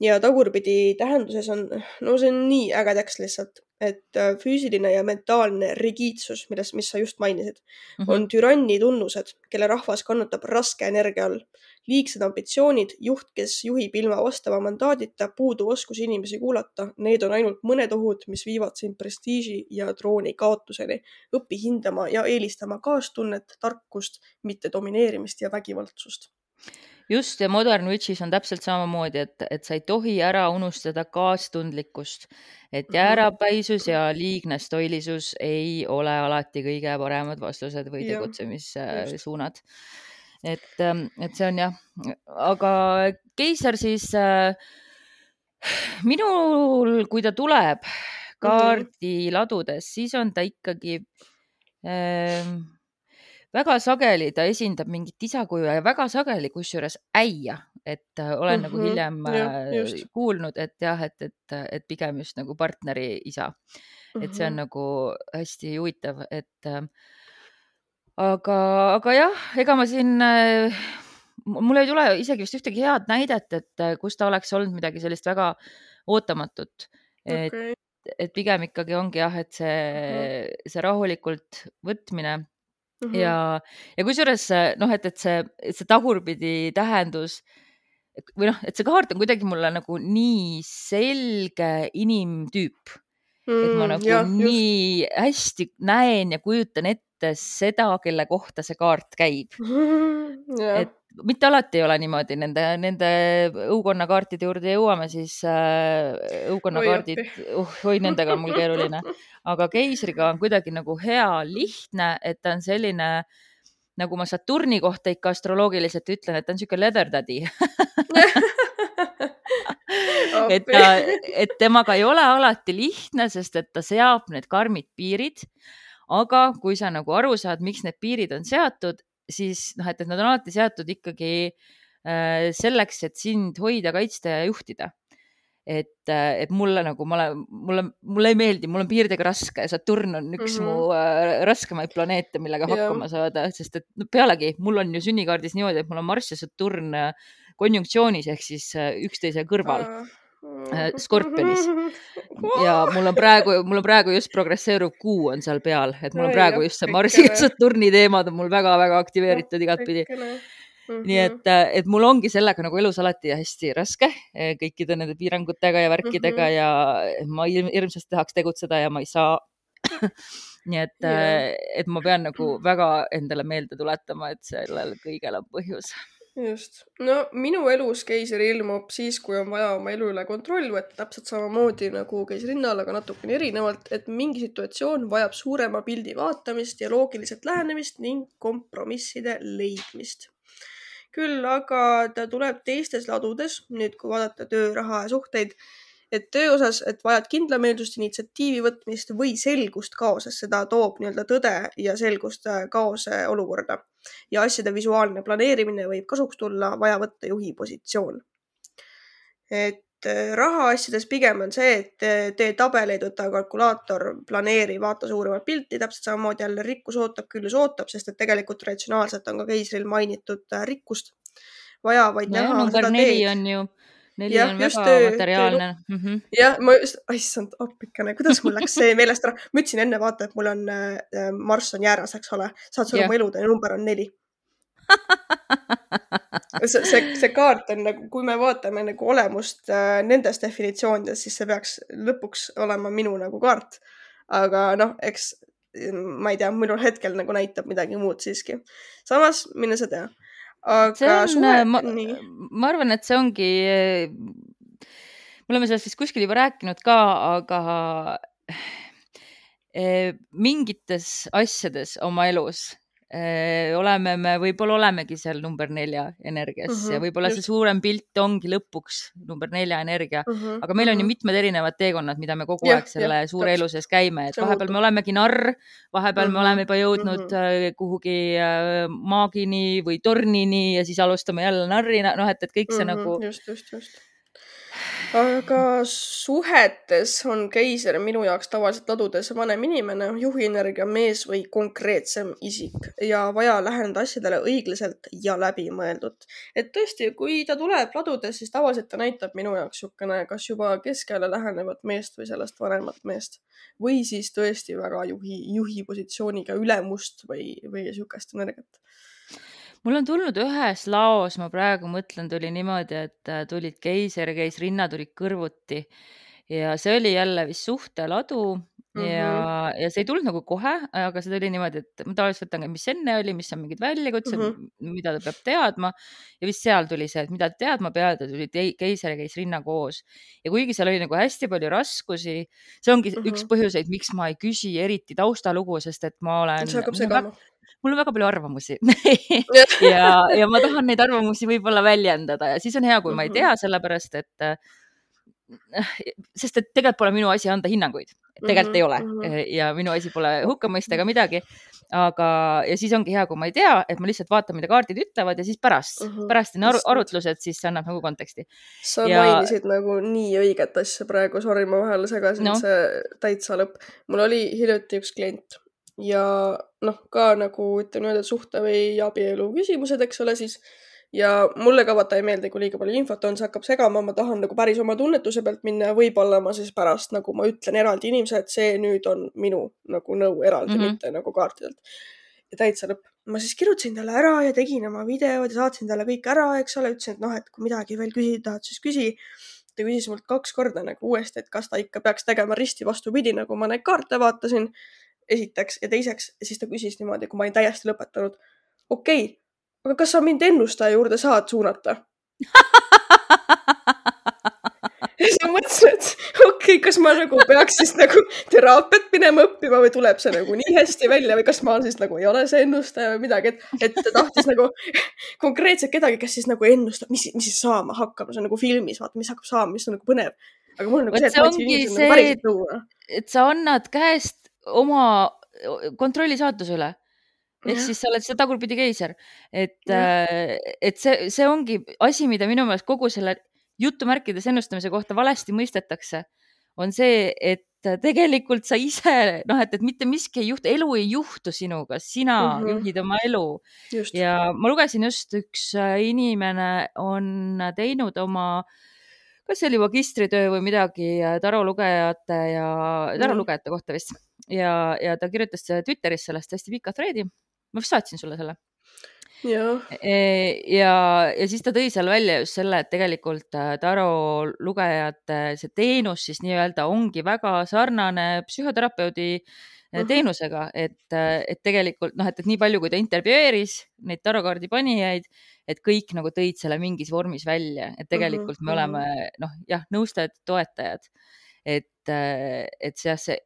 ja tagurpidi tähenduses on, no see on nii äge tekst lihtsalt, et äh, füüsiline ja mentaalne rigiidsus, millest, mis sa just mainisid mm, -hmm. on türanni tunnused, kelle rahvas kannatab raske energia all. liigsed ambitsioonid, juht, kes juhib ilma vastava mandaadita, puuduv oskus inimesi kuulata, need on ainult mõned ohud, mis viivad sind prestiiži ja trooni kaotuseni. õpi hindama ja eelistama kaastunnet, tarkust, mitte domineerimist ja vägivaldsust just ja Modern Witchis on täpselt samamoodi, et, et sa ei tohi ära unustada kaastundlikkust, et jäärapäisus ja liigne stoilisus ei ole alati kõige paremad vastused või tegutsemissuunad. et, ähm, et see on jah, aga keiser siis äh, minul, kui ta tuleb mhm. kaardiladudes, siis on ta ikkagi äh, väga sageli ta esindab mingit isakuju ja väga sageli kusjuures äia, et äh, olen mm -hmm. nagu mhm. hiljem ja, äh, kuulnud, et jah, et, et, et pigem just nagu partneri isa mm. -hmm. et see on mhm. nagu hästi huvitav, et äh, aga, aga jah, ega ma siin mul ei tule isegi vist ühtegi head näidet, et kus ta oleks olnud midagi sellist väga ootamatut. et okay., et pigem ikkagi ongi jah, et see mm, -hmm. see rahulikult võtmine Mm -hmm. ja, ja kusjuures noh, et, et see, see tagurpidi tähendus või noh, et see kaart on kuidagi mulle nagu nii selge inimtüüp mm,. et ma mm, nagu ja, nii just. hästi näen ja kujutan ette seda, kelle kohta see kaart käib et mitte alati ei ole niimoodi, nende, nende õukonnakaartide juurde jõuame, siis äh, õukonnakaardid, uh, oi, nendega on mul keeruline, aga keisriga on kuidagi nagu hea lihtne, et ta on selline nagu ma Saturni kohta ikka astroloogiliselt ütlen, et ta on niisugune leather daddy. Et ta, et temaga ei ole alati lihtne, sest et ta seab need karmid piirid. aga kui sa nagu aru saad, miks need piirid on seatud, siis noh, et, et nad on alati seatud ikkagi äh, selleks, et sind hoida, kaitsta ja juhtida. et, äh, et mulle nagu, ma olen, mulle, mulle ei meeldi, mul on piiridega raske, Saturn on üks mm -hmm. mu äh, raskemaid planeete, millega yeah. hakkama saada, sest et no pealegi mul on ju sünnikaardis niimoodi, et mul on Marss ja Saturn äh, konjunktsioonis ehk siis äh, üksteise kõrval uh Äh, skorpionis ja mul on praegu, mul on praegu just progresseeruv kuu on seal peal, et mul on praegu just see Marsi ja Saturni teemad on mul väga-väga aktiveeritud igatpidi. nii et, mhm. äh, et mul ongi sellega nagu elus alati hästi raske äh, kõikide nende piirangutega ja värkidega mm -hmm. ja ma hirmsasti tahaks tegutseda ja ma ei saa nii et yeah., et ma pean nagu väga endale meelde tuletama, et sellel kõigel on põhjus just, no minu elus keiser ilmub siis, kui on vaja oma elu üle kontroll võtta, täpselt samamoodi nagu keisrinnal, aga natukene erinevalt, et mingi situatsioon vajab suurema pildi vaatamist ja loogiliselt lähenemist ning kompromisside leidmist. küll aga ta tuleb teistes ladudes, nüüd kui vaadata töö, raha ja suhteid et töö osas, et vajad kindlameelsust, initsiatiivi võtmist või selgust kaoses, seda toob nii-öelda tõde ja selgust äh, kaose olukorda. Ja asjade visuaalne planeerimine võib kasuks tulla, vaja võtta juhi positsioon. et äh, rahaasjades pigem on see, et äh, tee tabeleid, võta kalkulaator, planeeri, vaata suuremat pilti, täpselt samamoodi jälle rikkus ootab, küllus ootab, sest et tegelikult ratsionaalselt on ka keisril mainitud rikkust vaja vaid no, näha. number neli on ju neli ja, on väga töö, materiaalne mm. -hmm. jah, ma just, issand, appikene, kuidas mul läks see meelest ära. ma ütlesin enne, vaata, et mul on äh,, Marss on jääras, eks ole, saad sa aru, mu elude number on neli see, see, see kaart on nagu, kui me vaatame nagu olemust äh, nendes definitsioonides, siis see peaks lõpuks olema minu nagu kaart. aga noh, eks ma ei tea, minul hetkel nagu näitab midagi muud siiski. samas, mine sa tea aga on, suhe, ma, ma arvan, et see ongi, me oleme sellest vist kuskil juba rääkinud ka, aga eh, mingites asjades oma elus oleme me, võib-olla olemegi seal number nelja energias mm -hmm, ja võib-olla see suurem pilt ongi lõpuks number nelja energia mm, -hmm, aga meil on ju mhm. mitmed erinevad teekonnad, mida me kogu ja, aeg selle ja, suure elu sees käime, et vahepeal me olemegi narr, vahepeal mm -hmm, me oleme juba jõudnud mm -hmm. kuhugi maagini või tornini ja siis alustame jälle narrina, noh, et, et kõik see mm -hmm, nagu. just, just, just aga suhetes on keiser minu jaoks tavaliselt ladudes vanem inimene, juhienergia mees või konkreetsem isik. Ja vaja läheneda asjadele õiglaselt ja läbimõeldult. et tõesti, kui ta tuleb ladudes, siis tavaliselt ta näitab minu jaoks niisugune, kas juba keskele lähenevat meest või sellest vanemat meest. Või siis tõesti väga juhi, juhi positsiooniga ülemust või, või niisugust energiat mul on tulnud ühes laos, ma praegu mõtlen, tuli niimoodi, et äh, tulid keiser käis, rinnad olid kõrvuti ja see oli jälle vist suhteladu mm -hmm. ja, mhm. ja see ei tulnud nagu kohe, aga see tuli niimoodi, et ma tavaliselt võtan, mis enne oli, mis on mingid väljakutsed mm, -hmm. mida ta peab teadma ja vist seal tuli see, et mida teadma pead ja tuli keiser ja käis rinna koos ja kuigi seal oli nagu hästi palju raskusi, see ongi mm -hmm. üks põhjuseid, miks ma ei küsi eriti taustalugu, sest et ma olen. see hakkab segama mul on väga palju arvamusi ja, ja ma tahan neid arvamusi võib-olla väljendada ja siis on hea, kui ma ei tea, sellepärast et äh, sest et tegelikult pole minu asi anda hinnanguid, tegelikult -hmm, ei ole mm -hmm. ja minu asi pole hukka mõista ega midagi. aga, ja siis ongi hea, kui ma ei tea, et ma lihtsalt vaatan, mida kaardid ütlevad ja siis pärast mm, -hmm. pärast on aru, arutlused, siis see annab nagu konteksti. sa ja... mainisid nagu nii õiget asja praegu, sorry, ma vahele segasin no., see täitsa lõpp. mul oli hiljuti üks klient ja noh, ka nagu ütleme niimoodi, et suhte või abielu küsimused, eks ole, siis ja mulle ka vaata ei meeldi, kui liiga palju infot on, see hakkab segama, ma tahan nagu päris oma tunnetuse pealt minna ja võib-olla ma siis pärast nagu ma ütlen eraldi inimesele, et see nüüd on minu nagu nõu eraldi mm, -hmm. mitte nagu kaartidelt. ja täitsa lõpp. ma siis kirjutasin talle ära ja tegin oma videod ja saatsin talle kõik ära, eks ole, ütlesin, et noh, et kui midagi veel küsida tahad, siis küsi. ta küsis mult kaks korda nagu uuesti, et kas ta ikka peaks tegema risti vastupidi, nagu ma neid kaarte vaatasin esiteks ja teiseks, siis ta küsis niimoodi, kui ma olin täiesti lõpetanud. okei okay,, aga kas sa mind ennustaja juurde saad suunata ja siis ma mõtlesin, et okei okay,, kas ma nagu peaks siis nagu teraapiat minema õppima või tuleb see nagu nii hästi välja või kas ma siis nagu ei ole see ennustaja või midagi, et, et ta tahtis nagu konkreetselt kedagi, kes siis nagu ennustab, mis, mis siis saama hakkab, see on nagu filmis, vaata, mis hakkab saama, mis on nagu põnev. aga mul on nagu Võt see, et ma otsin inimesele nagu päriselt nõu. et sa annad käest oma kontrolli saatuse üle. Ehk siis sa oled see tagurpidi keiser, et, et see, see ongi asi, mida minu meelest kogu selle jutumärkides ennustamise kohta valesti mõistetakse, on see, et tegelikult sa ise noh, et, et mitte miski ei juhtu, elu ei juhtu sinuga, sina mm -hmm. juhid oma elu. ja ma lugesin just, üks äh, inimene on teinud oma äh, kas see oli magistritöö või midagi tarolugejate ja tarolugejate kohta vist. Ja, ja ta kirjutas Twitteris sellest hästi pika thread'i. ma vist saatsin sulle selle. ja, e, ja, ja siis ta tõi seal välja just selle, et tegelikult äh, tarolugejate see teenus siis nii-öelda ongi väga sarnane psühhoterapeudi äh, teenusega, et, äh, et tegelikult noh, et, et nii palju, kui ta intervjueeris neid tarokaardi panijaid, et kõik nagu tõid selle mingis vormis välja, et tegelikult mm -hmm. me oleme noh, jah, nõustajad, toetajad, et, et see, see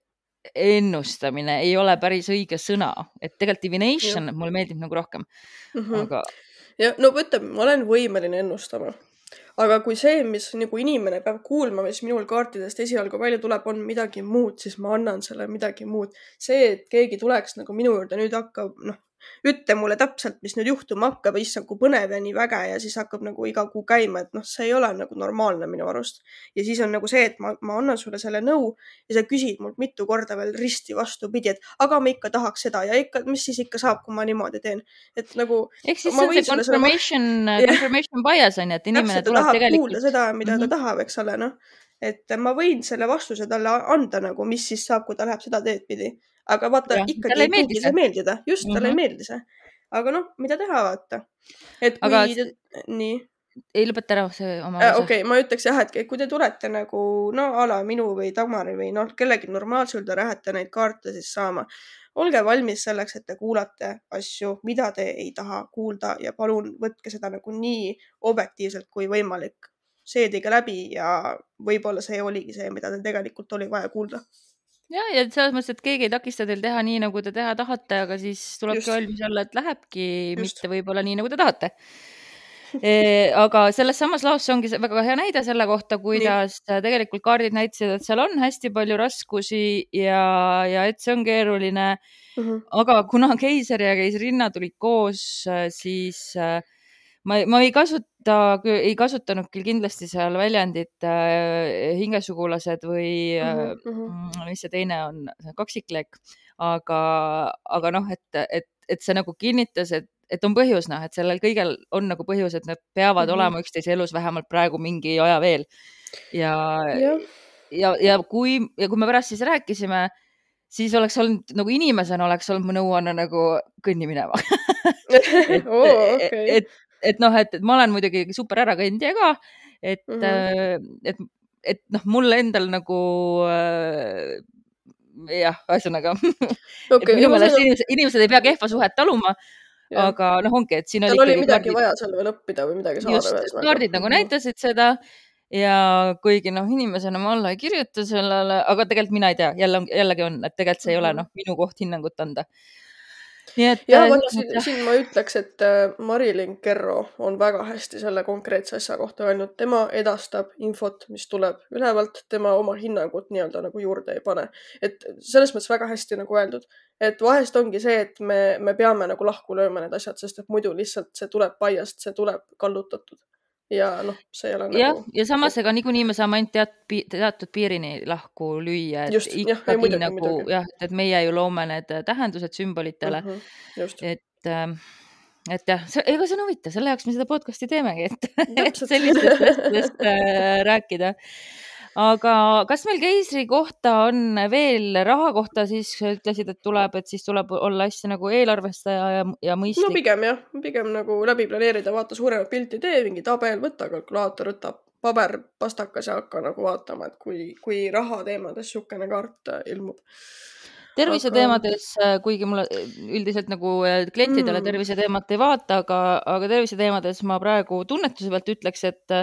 ennustamine ei ole päris õige sõna, et tegelikult divination mulle meeldib nagu rohkem mm. -hmm. aga. ja no ütleme, ma olen võimeline ennustama aga kui see, mis nagu inimene peab kuulma, mis minul kaartidest esialgu välja tuleb, on midagi muud, siis ma annan selle midagi muud. see, et keegi tuleks nagu minu juurde nüüd hakkab, noh, ütle mulle täpselt, mis nüüd juhtuma hakkab, issand, kui põnev ja nii väge ja siis hakkab nagu iga kuu käima, et noh, see ei ole nagu normaalne minu arust. ja siis on nagu see, et ma, ma annan sulle selle nõu ja sa küsid mult mitu korda veel risti vastupidi, et aga ma ikka tahaks seda ja ikka, mis siis ikka saab, kui ma niimoodi teen, et nagu. ehk siis see on see confirmation, confirmation bias on ju, et inimene Täpselt, tuleb tegelikult. seda, mida mm -hmm. ta mhm. tahab, eks ole, noh et ma võin selle vastuse talle anda nagu, mis siis saab, kui ta läheb seda teed pidi aga vaata ja, ikkagi ei pruugi see meeldida, just mm -hmm. talle ei mhm. meeldi see. aga noh, mida teha, vaata. et kui aga... nii ei lõpeta ära see oma äh,. okei okay,, ma ütleks jah, et kui te tulete nagu no a la minu või Dagmari või noh, kellegi normaalse juurde lähete neid kaarte siis saama, olge valmis selleks, et te kuulate asju, mida te ei taha kuulda ja palun võtke seda nagu nii objektiivselt kui võimalik. seedige läbi ja võib-olla see oligi see, mida teil tegelikult oli vaja kuulda ja, ja selles mõttes, et keegi ei takista teil teha nii, nagu te teha tahate, aga siis tulebki valmis olla, et lähebki Just. mitte võib-olla nii, nagu te tahate e,. aga selles samas laos ongi väga hea näide selle kohta, kuidas nii. tegelikult kaardid näitasid, et seal on hästi palju raskusi ja, ja et see on keeruline mm. -hmm. aga kuna keiser ja keisrinna tulid koos, siis äh, ma, ma ei kasuta, ei kasutanud küll kindlasti seal väljendit äh, hingesugulased või mm -hmm. mis see teine on, kaksiklek, aga, aga noh, et, et, et see nagu kinnitas, et, et on põhjus, noh, et sellel kõigel on nagu põhjus, et nad peavad mm -hmm. olema üksteise elus vähemalt praegu mingi aja veel. ja, ja, ja, ja kui, ja kui me pärast siis rääkisime siis oleks olnud nagu inimesena oleks olnud mu nõuanne nagu kõnni minema et, oh, okay. et, et noh, et ma olen muidugi super ärakandja ka, et mm, -hmm. et, et noh, mul endal nagu äh, jah, ühesõnaga okay, minu meelest inimesed, inimesed ei pea kehva suhet taluma. Aga noh, ongi, et siin oli. tal oli midagi kaardid, vaja seal veel õppida või midagi saada. just, kaardid nagu näitasid seda ja kuigi noh, inimesena ma alla ei kirjuta sellele, aga tegelikult mina ei tea, jälle, jällegi on, et tegelikult see ei ole mhm. noh, minu koht hinnangut anda ja äh, vaata siin, siin ma ütleks, et äh, Marilyn Kerro on väga hästi selle konkreetse asja kohta öelnud, tema edastab infot, mis tuleb ülevalt, tema oma hinnangut nii-öelda nagu juurde ei pane. et selles mõttes väga hästi nagu öeldud, et vahest ongi see, et me, me peame nagu lahku lööma need asjad, sest et muidu lihtsalt see tuleb paiast, see tuleb kallutatud ja noh, see ei ole jah nagu..., ja samas ega niikuinii me saame ainult teat, teatud piirini lahku lüüa, et just, ikkagi jah, muidugi, nagu jah, et me ju loome need tähendused sümbolitele. Mm. -hmm, et äh, et jah, ega see on huvitav, selle jaoks me seda podcast'i teemegi, et, et sellistest asjadest äh, rääkida aga kas meil keisri kohta on veel raha kohta, siis ütlesid, et tuleb, et siis tuleb olla hästi nagu eelarvestaja ja, ja mõistlik? no pigem jah, pigem nagu läbi planeerida, vaata suuremat pilti tee, mingi tabel, võta kalkulaator, võta paber, pastakas ja hakka nagu vaatama, et kui, kui raha teemades niisugune kaart äh, ilmub terviseteemades aga..., äh, kuigi mulle äh, üldiselt nagu klientidele mm. terviseteemat ei vaata, aga, aga terviseteemades ma praegu tunnetuse pealt ütleks, et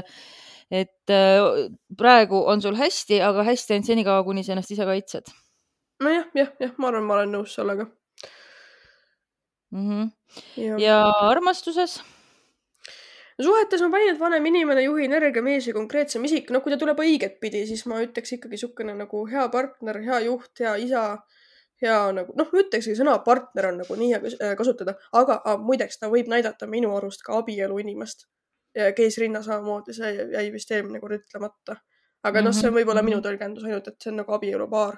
et äh, praegu on sul hästi, aga hästi ainult senikaua, kuni sa ennast ise kaitsed. nojah, jah, jah, ma arvan, ma olen nõus sellega mm. -hmm. ja, ja armastuses? suhetes ma panin, et vanem inimene, juhi energia, mees ja konkreetsem isik, no kui ta tuleb õiget pidi, siis ma ütleks ikkagi niisugune nagu hea partner, hea juht, hea isa, hea nagu noh, ütleksigi sõna partner on nagu nii hea kasutada, aga muideks ta võib näidata minu arust ka abielu inimest ja Keis Rinna samamoodi, see jäi vist eelmine kord ütlemata. aga noh, see on võib-olla minu mhm. tõlgendus ainult, et see on nagu abielupaar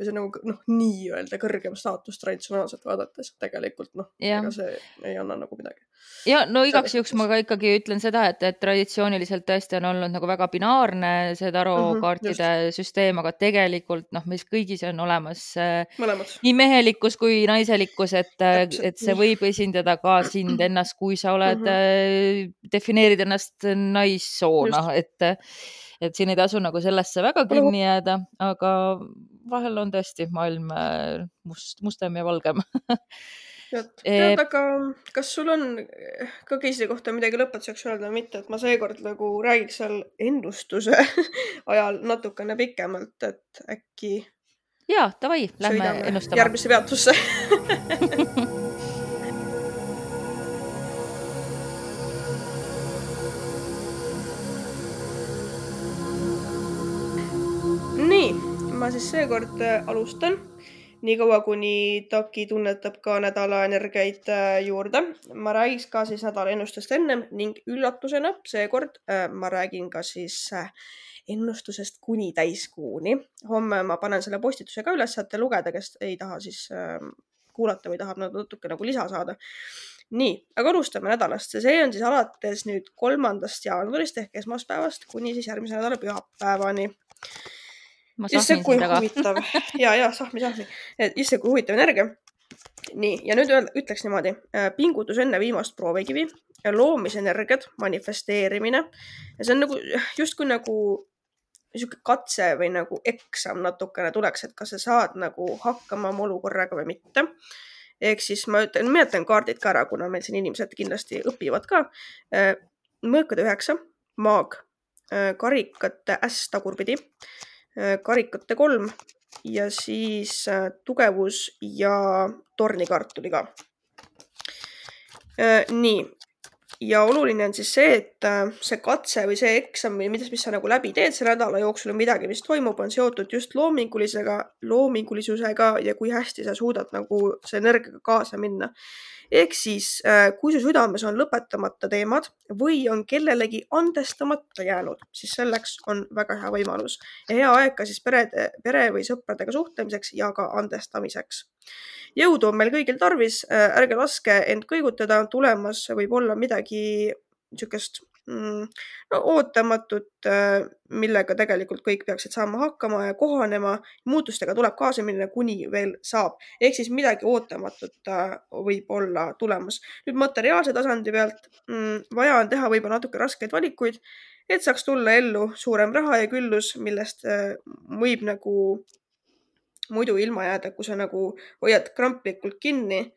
või see on nagu noh, nii-öelda kõrgem staatus traditsionaalselt vaadates tegelikult noh, ega see ei anna nagu midagi. ja no igaks juhuks ma ka ikkagi ütlen seda, et, et traditsiooniliselt tõesti on olnud nagu väga binaarne see tarokaartide mm -hmm, süsteem, aga tegelikult noh, meis kõigis on olemas äh, Mõlemad. nii mehelikkus kui naiselikkus, et, äh, et see võib esindada ka sind ennast, kui sa oled mm, -hmm. defineerid ennast naissoona, et et siin ei tasu nagu sellesse väga kinni jääda, aga vahel on tõesti maailm äh, must, mustem ja valgem tead, tead, aga kas sul on ka keisri kohta midagi lõpetuseks öelda või mitte, et ma seekord nagu räägiks seal ennustuse ajal natukene pikemalt, et äkki. ja, davai, lähme ennustama. järgmisse peatusse siis seekord äh, alustan niikaua, kuni Taki tunnetab ka nädala energiaid äh, juurde. ma räägiks ka siis nädala ennustust ennem ning üllatusena seekord äh, ma räägin ka siis ennustusest kuni täiskuuni. homme ma panen selle postituse ka üles, saate lugeda, kes ei taha siis kuulata või tahab natuke nagu lisa saada. nii, aga alustame nädalast ja see on siis alates nüüd kolmandast jaanuarist ehk esmaspäevast kuni siis järgmise nädala pühapäevani issand, kui huvitav. Ja, ja sahmi, sahmi, issand, kui huvitav energia. nii, ja nüüd ütleks niimoodi, äh, pingutus enne viimast proovikivi, loomisenergiad, manifesteerimine. Ja see on nagu justkui nagu niisugune katse või nagu eksam natukene tuleks, et kas sa saad nagu hakkama oma olukorraga või mitte. ehk siis ma ütlen, nimetan kaardid ka ära, kuna meil siin inimesed kindlasti õpivad ka. Äh, mõõkade üheksa, maag, äh, karikate äss tagurpidi karikate kolm ja siis äh, tugevus ja tornikaart ka. Äh, nii, ja oluline on siis see, et see katse või see eksam või mida, mis sa nagu läbi teed selle nädala jooksul või midagi, mis toimub, on seotud just loomingulisega, loomingulisusega ja kui hästi sa suudad nagu selle energiaga kaasa minna ehk siis, äh, kui su südames on lõpetamata teemad või on kellelegi andestamata jäänud, siis selleks on väga hea võimalus ja hea aeg ka siis perede, pere või sõpradega suhtlemiseks ja ka andestamiseks. jõudu on meil kõigil tarvis, äh, ärge laske end kõigutada, tulemas võib olla midagi niisugust no ootamatut, äh, millega tegelikult kõik peaksid saama hakkama ja kohanema. muutustega tuleb kaasa minna, kuni veel saab. ehk siis midagi ootamatut äh, võib olla tulemas. nüüd materiaalse tasandi pealt mm, vaja on teha võib-olla natuke raskeid valikuid, et saaks tulla ellu suurem raha ja küllus, millest äh, võib nagu muidu ilma jääda, kui sa nagu hoiad kramplikult kinni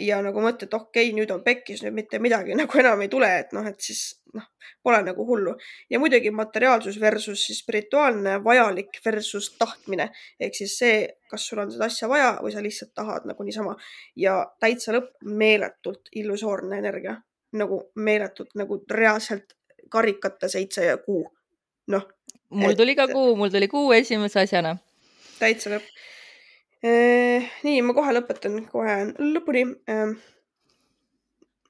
ja nagu mõtled, et okei okay,, nüüd on pekkis, nüüd mitte midagi nagu enam ei tule, et noh, et siis noh, pole nagu hullu. ja muidugi materiaalsus versus siis spirituaalne vajalik versus tahtmine ehk siis see, kas sul on seda asja vaja või sa lihtsalt tahad nagu niisama ja täitsa lõpp, meeletult illusoorne energia, nagu meeletult nagu reaalselt karikate seitse ja kuu. noh. mul tuli ka kuu, mul tuli kuu esimese asjana. täitsa lõpp Äh, nii, ma kohe lõpetan, kohe lõpuni. Ähm,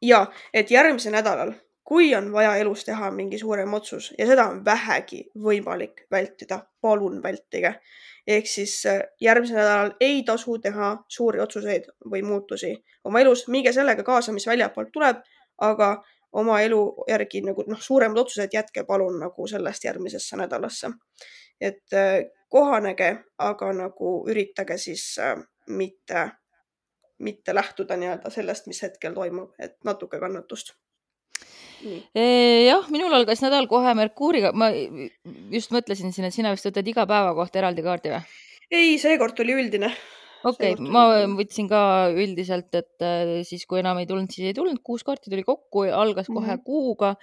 ja, et järgmisel nädalal, kui on vaja elus teha mingi suurem otsus ja seda on vähegi võimalik vältida, palun vältige. ehk siis äh, järgmisel nädalal ei tasu teha suuri otsuseid või muutusi oma elus, minge sellega kaasa, mis väljapoolt tuleb, aga oma elu järgi nagu noh, suuremad otsused jätke palun nagu sellest järgmisesse nädalasse. et äh, kohanege, aga nagu üritage siis äh, mitte, mitte lähtuda nii-öelda sellest, mis hetkel toimub, et natuke kannatust jah, minul algas nädal kohe Merkuuriga, ma just mõtlesin siin, et sina vist võtad iga päeva kohta eraldi kaardi või? ei, seekord oli üldine okei okay,, ma võtsin ka üldiselt, et äh, siis, kui enam ei tulnud, siis ei tulnud, kuus kaarti tuli kokku, algas kohe mm -hmm. kuuga,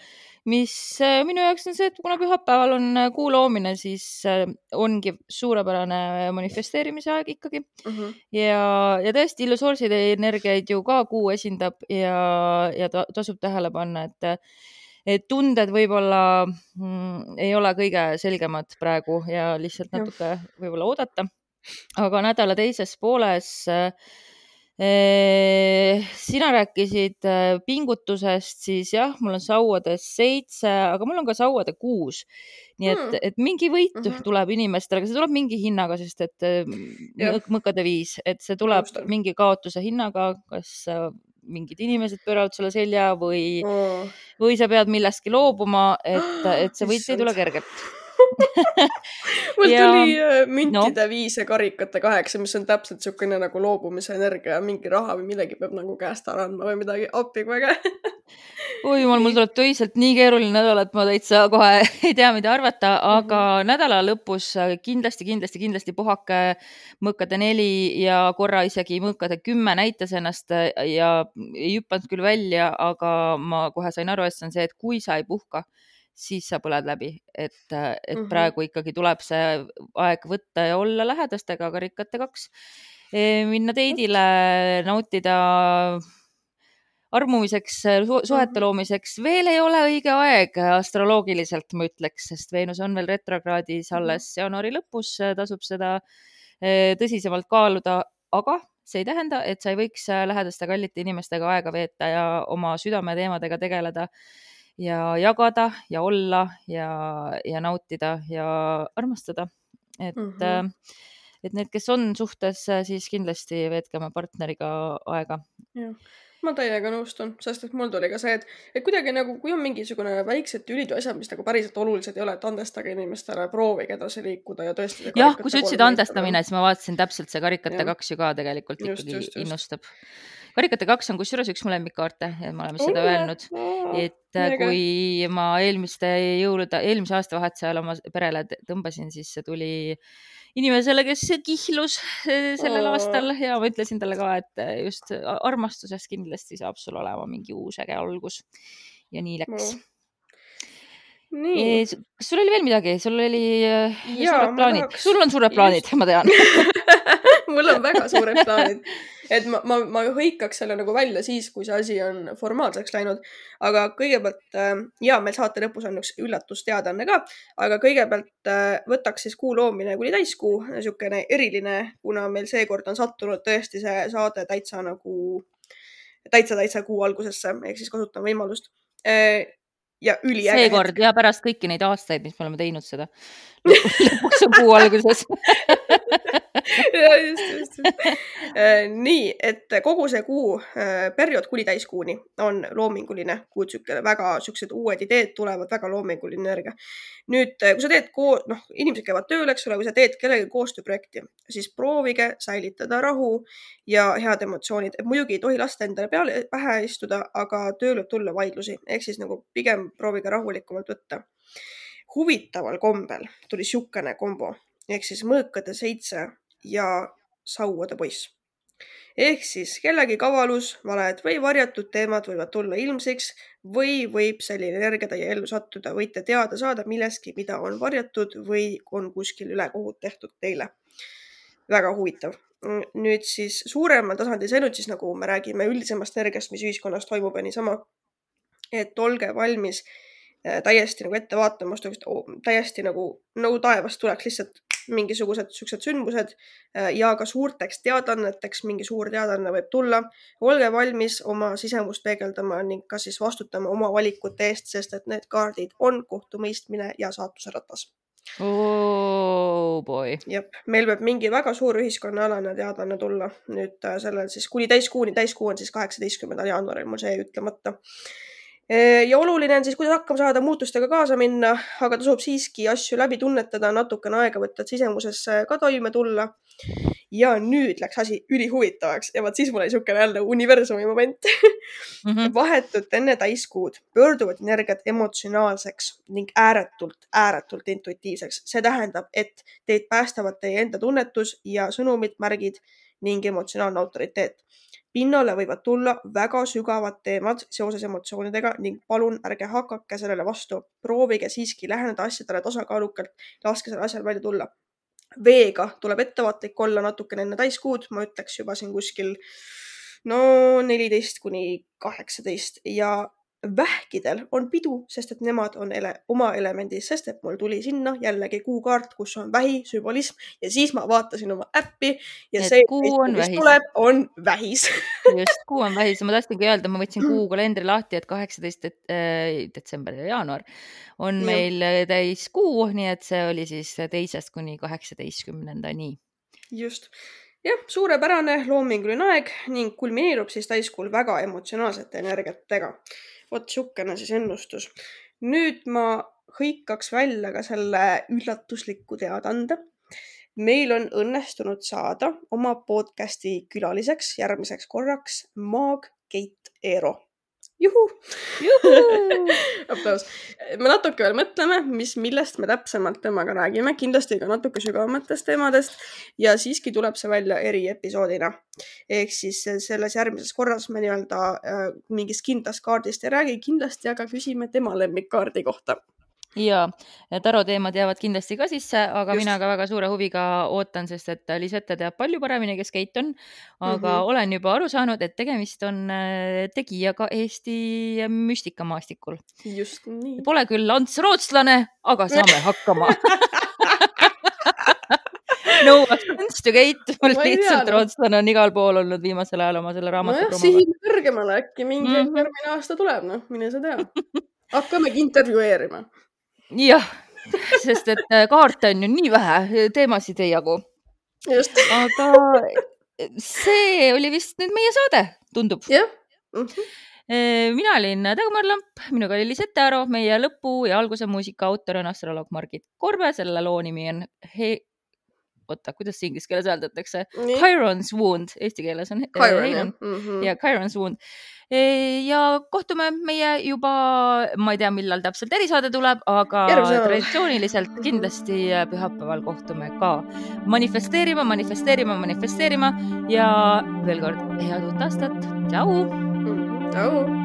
mis äh, minu jaoks on see, et kuna pühapäeval on äh, kuu loomine, siis ongi suurepärane manifesteerimise aeg ikkagi mm. -hmm. ja, ja tõesti illusoorseid energiaid ju ka kuu esindab ja, ja ta, tasub tähele panna, et et tunded võib-olla mm, ei ole kõige selgemad praegu ja lihtsalt natuke võib-olla oodata aga nädala teises pooles äh, sina rääkisid äh, pingutusest, siis jah, mul on sauades seitse, aga mul on ka sauade kuus. nii et hmm., et mingi võit mm -hmm. tuleb inimestele, aga see tuleb mingi hinnaga, sest et äh, mõõkade viis, et see tuleb Justan. mingi kaotuse hinnaga, kas mingid inimesed pööravad sulle selja või oh., või sa pead millestki loobuma, et, et see võit ei tule kergelt mul Ja- tuli äh, müntide viis ja karikate kaheksa, mis on täpselt niisugune nagu loobumise energia, mingi raha või millegi peab nagu käest ära andma või midagi, appi kui äge. oi jumal, mul tuleb töiselt nii keeruline nädal, et ma täitsa kohe ei tea, mida arvata, aga nädala lõpus kindlasti, kindlasti, kindlasti puhake mõõkade neli ja korra isegi mõõkade kümme näitas ennast ja ei hüpanud küll välja, aga ma kohe sain aru, et see on see, et kui sa ei puhka, siis sa põled läbi, et, et mm. -hmm. praegu ikkagi tuleb see aeg võtta ja olla lähedastega karikate kaks, minna teidile, nautida armumiseks, suhete Mhm. loomiseks veel ei ole õige aeg astroloogiliselt, ma ütleks, sest Veenus on veel retrokraadis Mhm. alles jaanuari lõpus, tasub seda eh, tõsisemalt kaaluda, aga see ei tähenda, et sa ei võiks äh, lähedaste kallite inimestega aega veeta ja oma südameteemadega tegeleda ja jagada ja olla ja, ja nautida ja armastada. et mm. -hmm. et need, kes on suhtes, siis kindlasti veetke oma partneriga aega. ma täiega nõustun, sest et mul tuli ka see, et, et kuidagi nagu, kui on mingisugune väiksed tülid või asjad, mis nagu päriselt olulised ei ole, et andestage inimestele, proovige edasi liikuda ja tõesti. jah, kui sa ütlesid andestamine, siis ma vaatasin täpselt see karikate Jah. kaks ju ka tegelikult Just, ikkagi just, just. innustab. Karikate kaks on kusjuures üks mu lemmikkaarte me oleme seda öelnud, et äh, kui ma eelmiste jõulude, eelmise aastavahetuse ajal oma perele tõmbasin, siis see tuli inimesele, kes kihlus eh, sellel aastal ja ma ütlesin talle ka, et eh, just armastusest kindlasti saab sul olema mingi uus äge algus. ja nii läks. nii, kas sul oli veel midagi, sul oli eh, Jaa, suured plaanid. tahaks-, sul on suured plaanid, ma tean. mul on väga suured plaanid, et ma, ma, ma hõikaks selle nagu välja siis, kui see asi on formaalseks läinud. aga kõigepealt äh, ja meil saate lõpus on üks üllatusteadaanne ka, aga kõigepealt äh, võtaks siis kuu loomine kuni täiskuu, niisugune eriline, kuna meil seekord on sattunud tõesti see saade täitsa nagu, täitsa, täitsa kuu algusesse, ehk siis kasutan võimalust. Ja üliäge. seekord ja pärast kõiki neid aastaid, mis me oleme teinud seda. lõpuks on kuu alguses. ja just, just, just. nii, et kogu see kuu, periood kuni täiskuuni on loominguline kuutsükkel, väga siuksed uued ideed tulevad, väga loominguline energia. nüüd, kui sa teed koos, noh, inimesed käivad tööl, eks ole, kui sa teed kellegagi koostööprojekti, siis proovige säilitada rahu ja head emotsioonid. muidugi ei tohi lasta endale peale pähe istuda, aga tööl võib tulla vaidlusi, ehk siis nagu pigem proovige rahulikumalt võtta. huvitaval kombel tuli siukene kombo ehk siis mõõkade seitse ja sauade poiss. ehk siis kellegi kavalus, valed või varjatud teemad võivad tulla ilmsiks või võib selline energia teie ellu sattuda, võite teada saada millestki, mida on varjatud või on kuskil ülekohut tehtud teile. väga huvitav. nüüd siis suuremal tasandil, see nüüd siis nagu me räägime üldisemast energiast, mis ühiskonnas toimub ja niisama. et olge valmis äh, täiesti nagu ette vaatama, täiesti nagu nõu taevast tuleks lihtsalt mingisugused siuksed sündmused äh, ja ka suurteks teadaanneteks mingi suur teadaanne võib tulla. olge valmis oma sisemust peegeldama ning ka siis vastutama oma valikute eest, sest et need kaardid on kohtumõistmine ja saatuse ratas. oh boy. jep, meil võib mingi väga suur ühiskonnaalane teadaanne tulla nüüd äh, sellel siis kuni täiskuuni, täiskuu on siis kaheksateistkümnendal jaanuaril, mul see jäi ütlemata. Ja oluline on siis, kuidas hakkama saada, muutustega kaasa minna, aga tasub siiski asju läbi tunnetada, natukene aega võtta, et sisemusesse ka toime tulla. ja nüüd läks asi ülihuvitavaks ja vot siis mul oli niisugune jälle universumi moment. Mhm. vahetult enne täiskuud pöörduvad energiat emotsionaalseks ning ääretult, ääretult intuitiivseks. see tähendab, et teid päästavad teie enda tunnetus ja sõnumid, märgid ning emotsionaalne autoriteet. Pinnale võivad tulla väga sügavad teemad seoses emotsioonidega ning palun ärge hakake sellele vastu. proovige siiski läheneda asjadele tasakaalukalt, laske sellel asjal välja tulla. veega tuleb ettevaatlik olla natukene enne täiskuud, ma ütleks juba siin kuskil no neliteist kuni kaheksateist ja vähkidel on pidu, sest et nemad on ele oma elemendis, sest et mul tuli sinna jällegi kuukaart, kus on vähi sümbolism ja siis ma vaatasin oma äppi ja Et see, kuu on mis vähis. tuleb, on vähis. just, kuu on vähis ja ma tahtsingi öelda, ma võtsin kuu kalendri lahti, et kaheksateist detsember ja jaanuar on meil äh, täiskuu, nii et see oli siis teisest kuni kaheksateistkümnendani. just, jah, suurepärane loominguline aeg ning kulmineerub siis täiskuul väga emotsionaalsete energiatega. Vot siukene siis ennustus. nüüd ma hõikaks välja ka selle üllatusliku teadaande. meil on õnnestunud saada oma podcasti külaliseks järgmiseks korraks Maag Keit Eero juhu, juhu! aplaus. me natuke veel mõtleme, mis, millest me täpsemalt temaga räägime, kindlasti ka natuke sügavamatest teemadest ja siiski tuleb see välja eriepisoodina. ehk siis selles järgmises korras me nii-öelda äh, mingist kindlast kaardist ei räägi kindlasti, aga küsime tema lemmikkaardi kohta ja Taro teemad jäävad kindlasti ka sisse, aga Just. mina ka väga suure huviga ootan, sest et Lisette teab palju paremini, kes Keit on. aga mm -hmm. olen juba aru saanud, et tegemist on äh, tegijaga Eesti müstikamaastikul. just nii. Pole küll Ants rootslane, aga saame hakkama no offense to Keit, mul lihtsalt rootslane on igal pool olnud viimasel ajal oma selle raamatu no. nojah, sihime kõrgemale, äkki mingi mm -hmm. järgmine aasta tuleb, noh, mine sa tea. hakkamegi intervjueerima jah, sest et äh, kaarte on ju nii vähe, teemasid ei jagu. aga see oli vist nüüd meie saade, tundub. jah mm -hmm mina olin Dagmar Lamp, minuga oli Lisette Aro, meie lõpu ja alguse muusika autor on astroloog Margit Korbe, selle loo nimi on He... oota, kuidas see inglise keeles hääldatakse? Chiron's Wound, eesti keeles on Chiron, Chiron. Mm -hmm. ja Chiron's Wound ja kohtume meie juba, ma ei tea, millal täpselt erisaade tuleb, aga traditsiooniliselt kindlasti äh, pühapäeval kohtume ka. manifesteerima, manifesteerima, manifesteerima ja veel kord head uut aastat. tšau. tšau.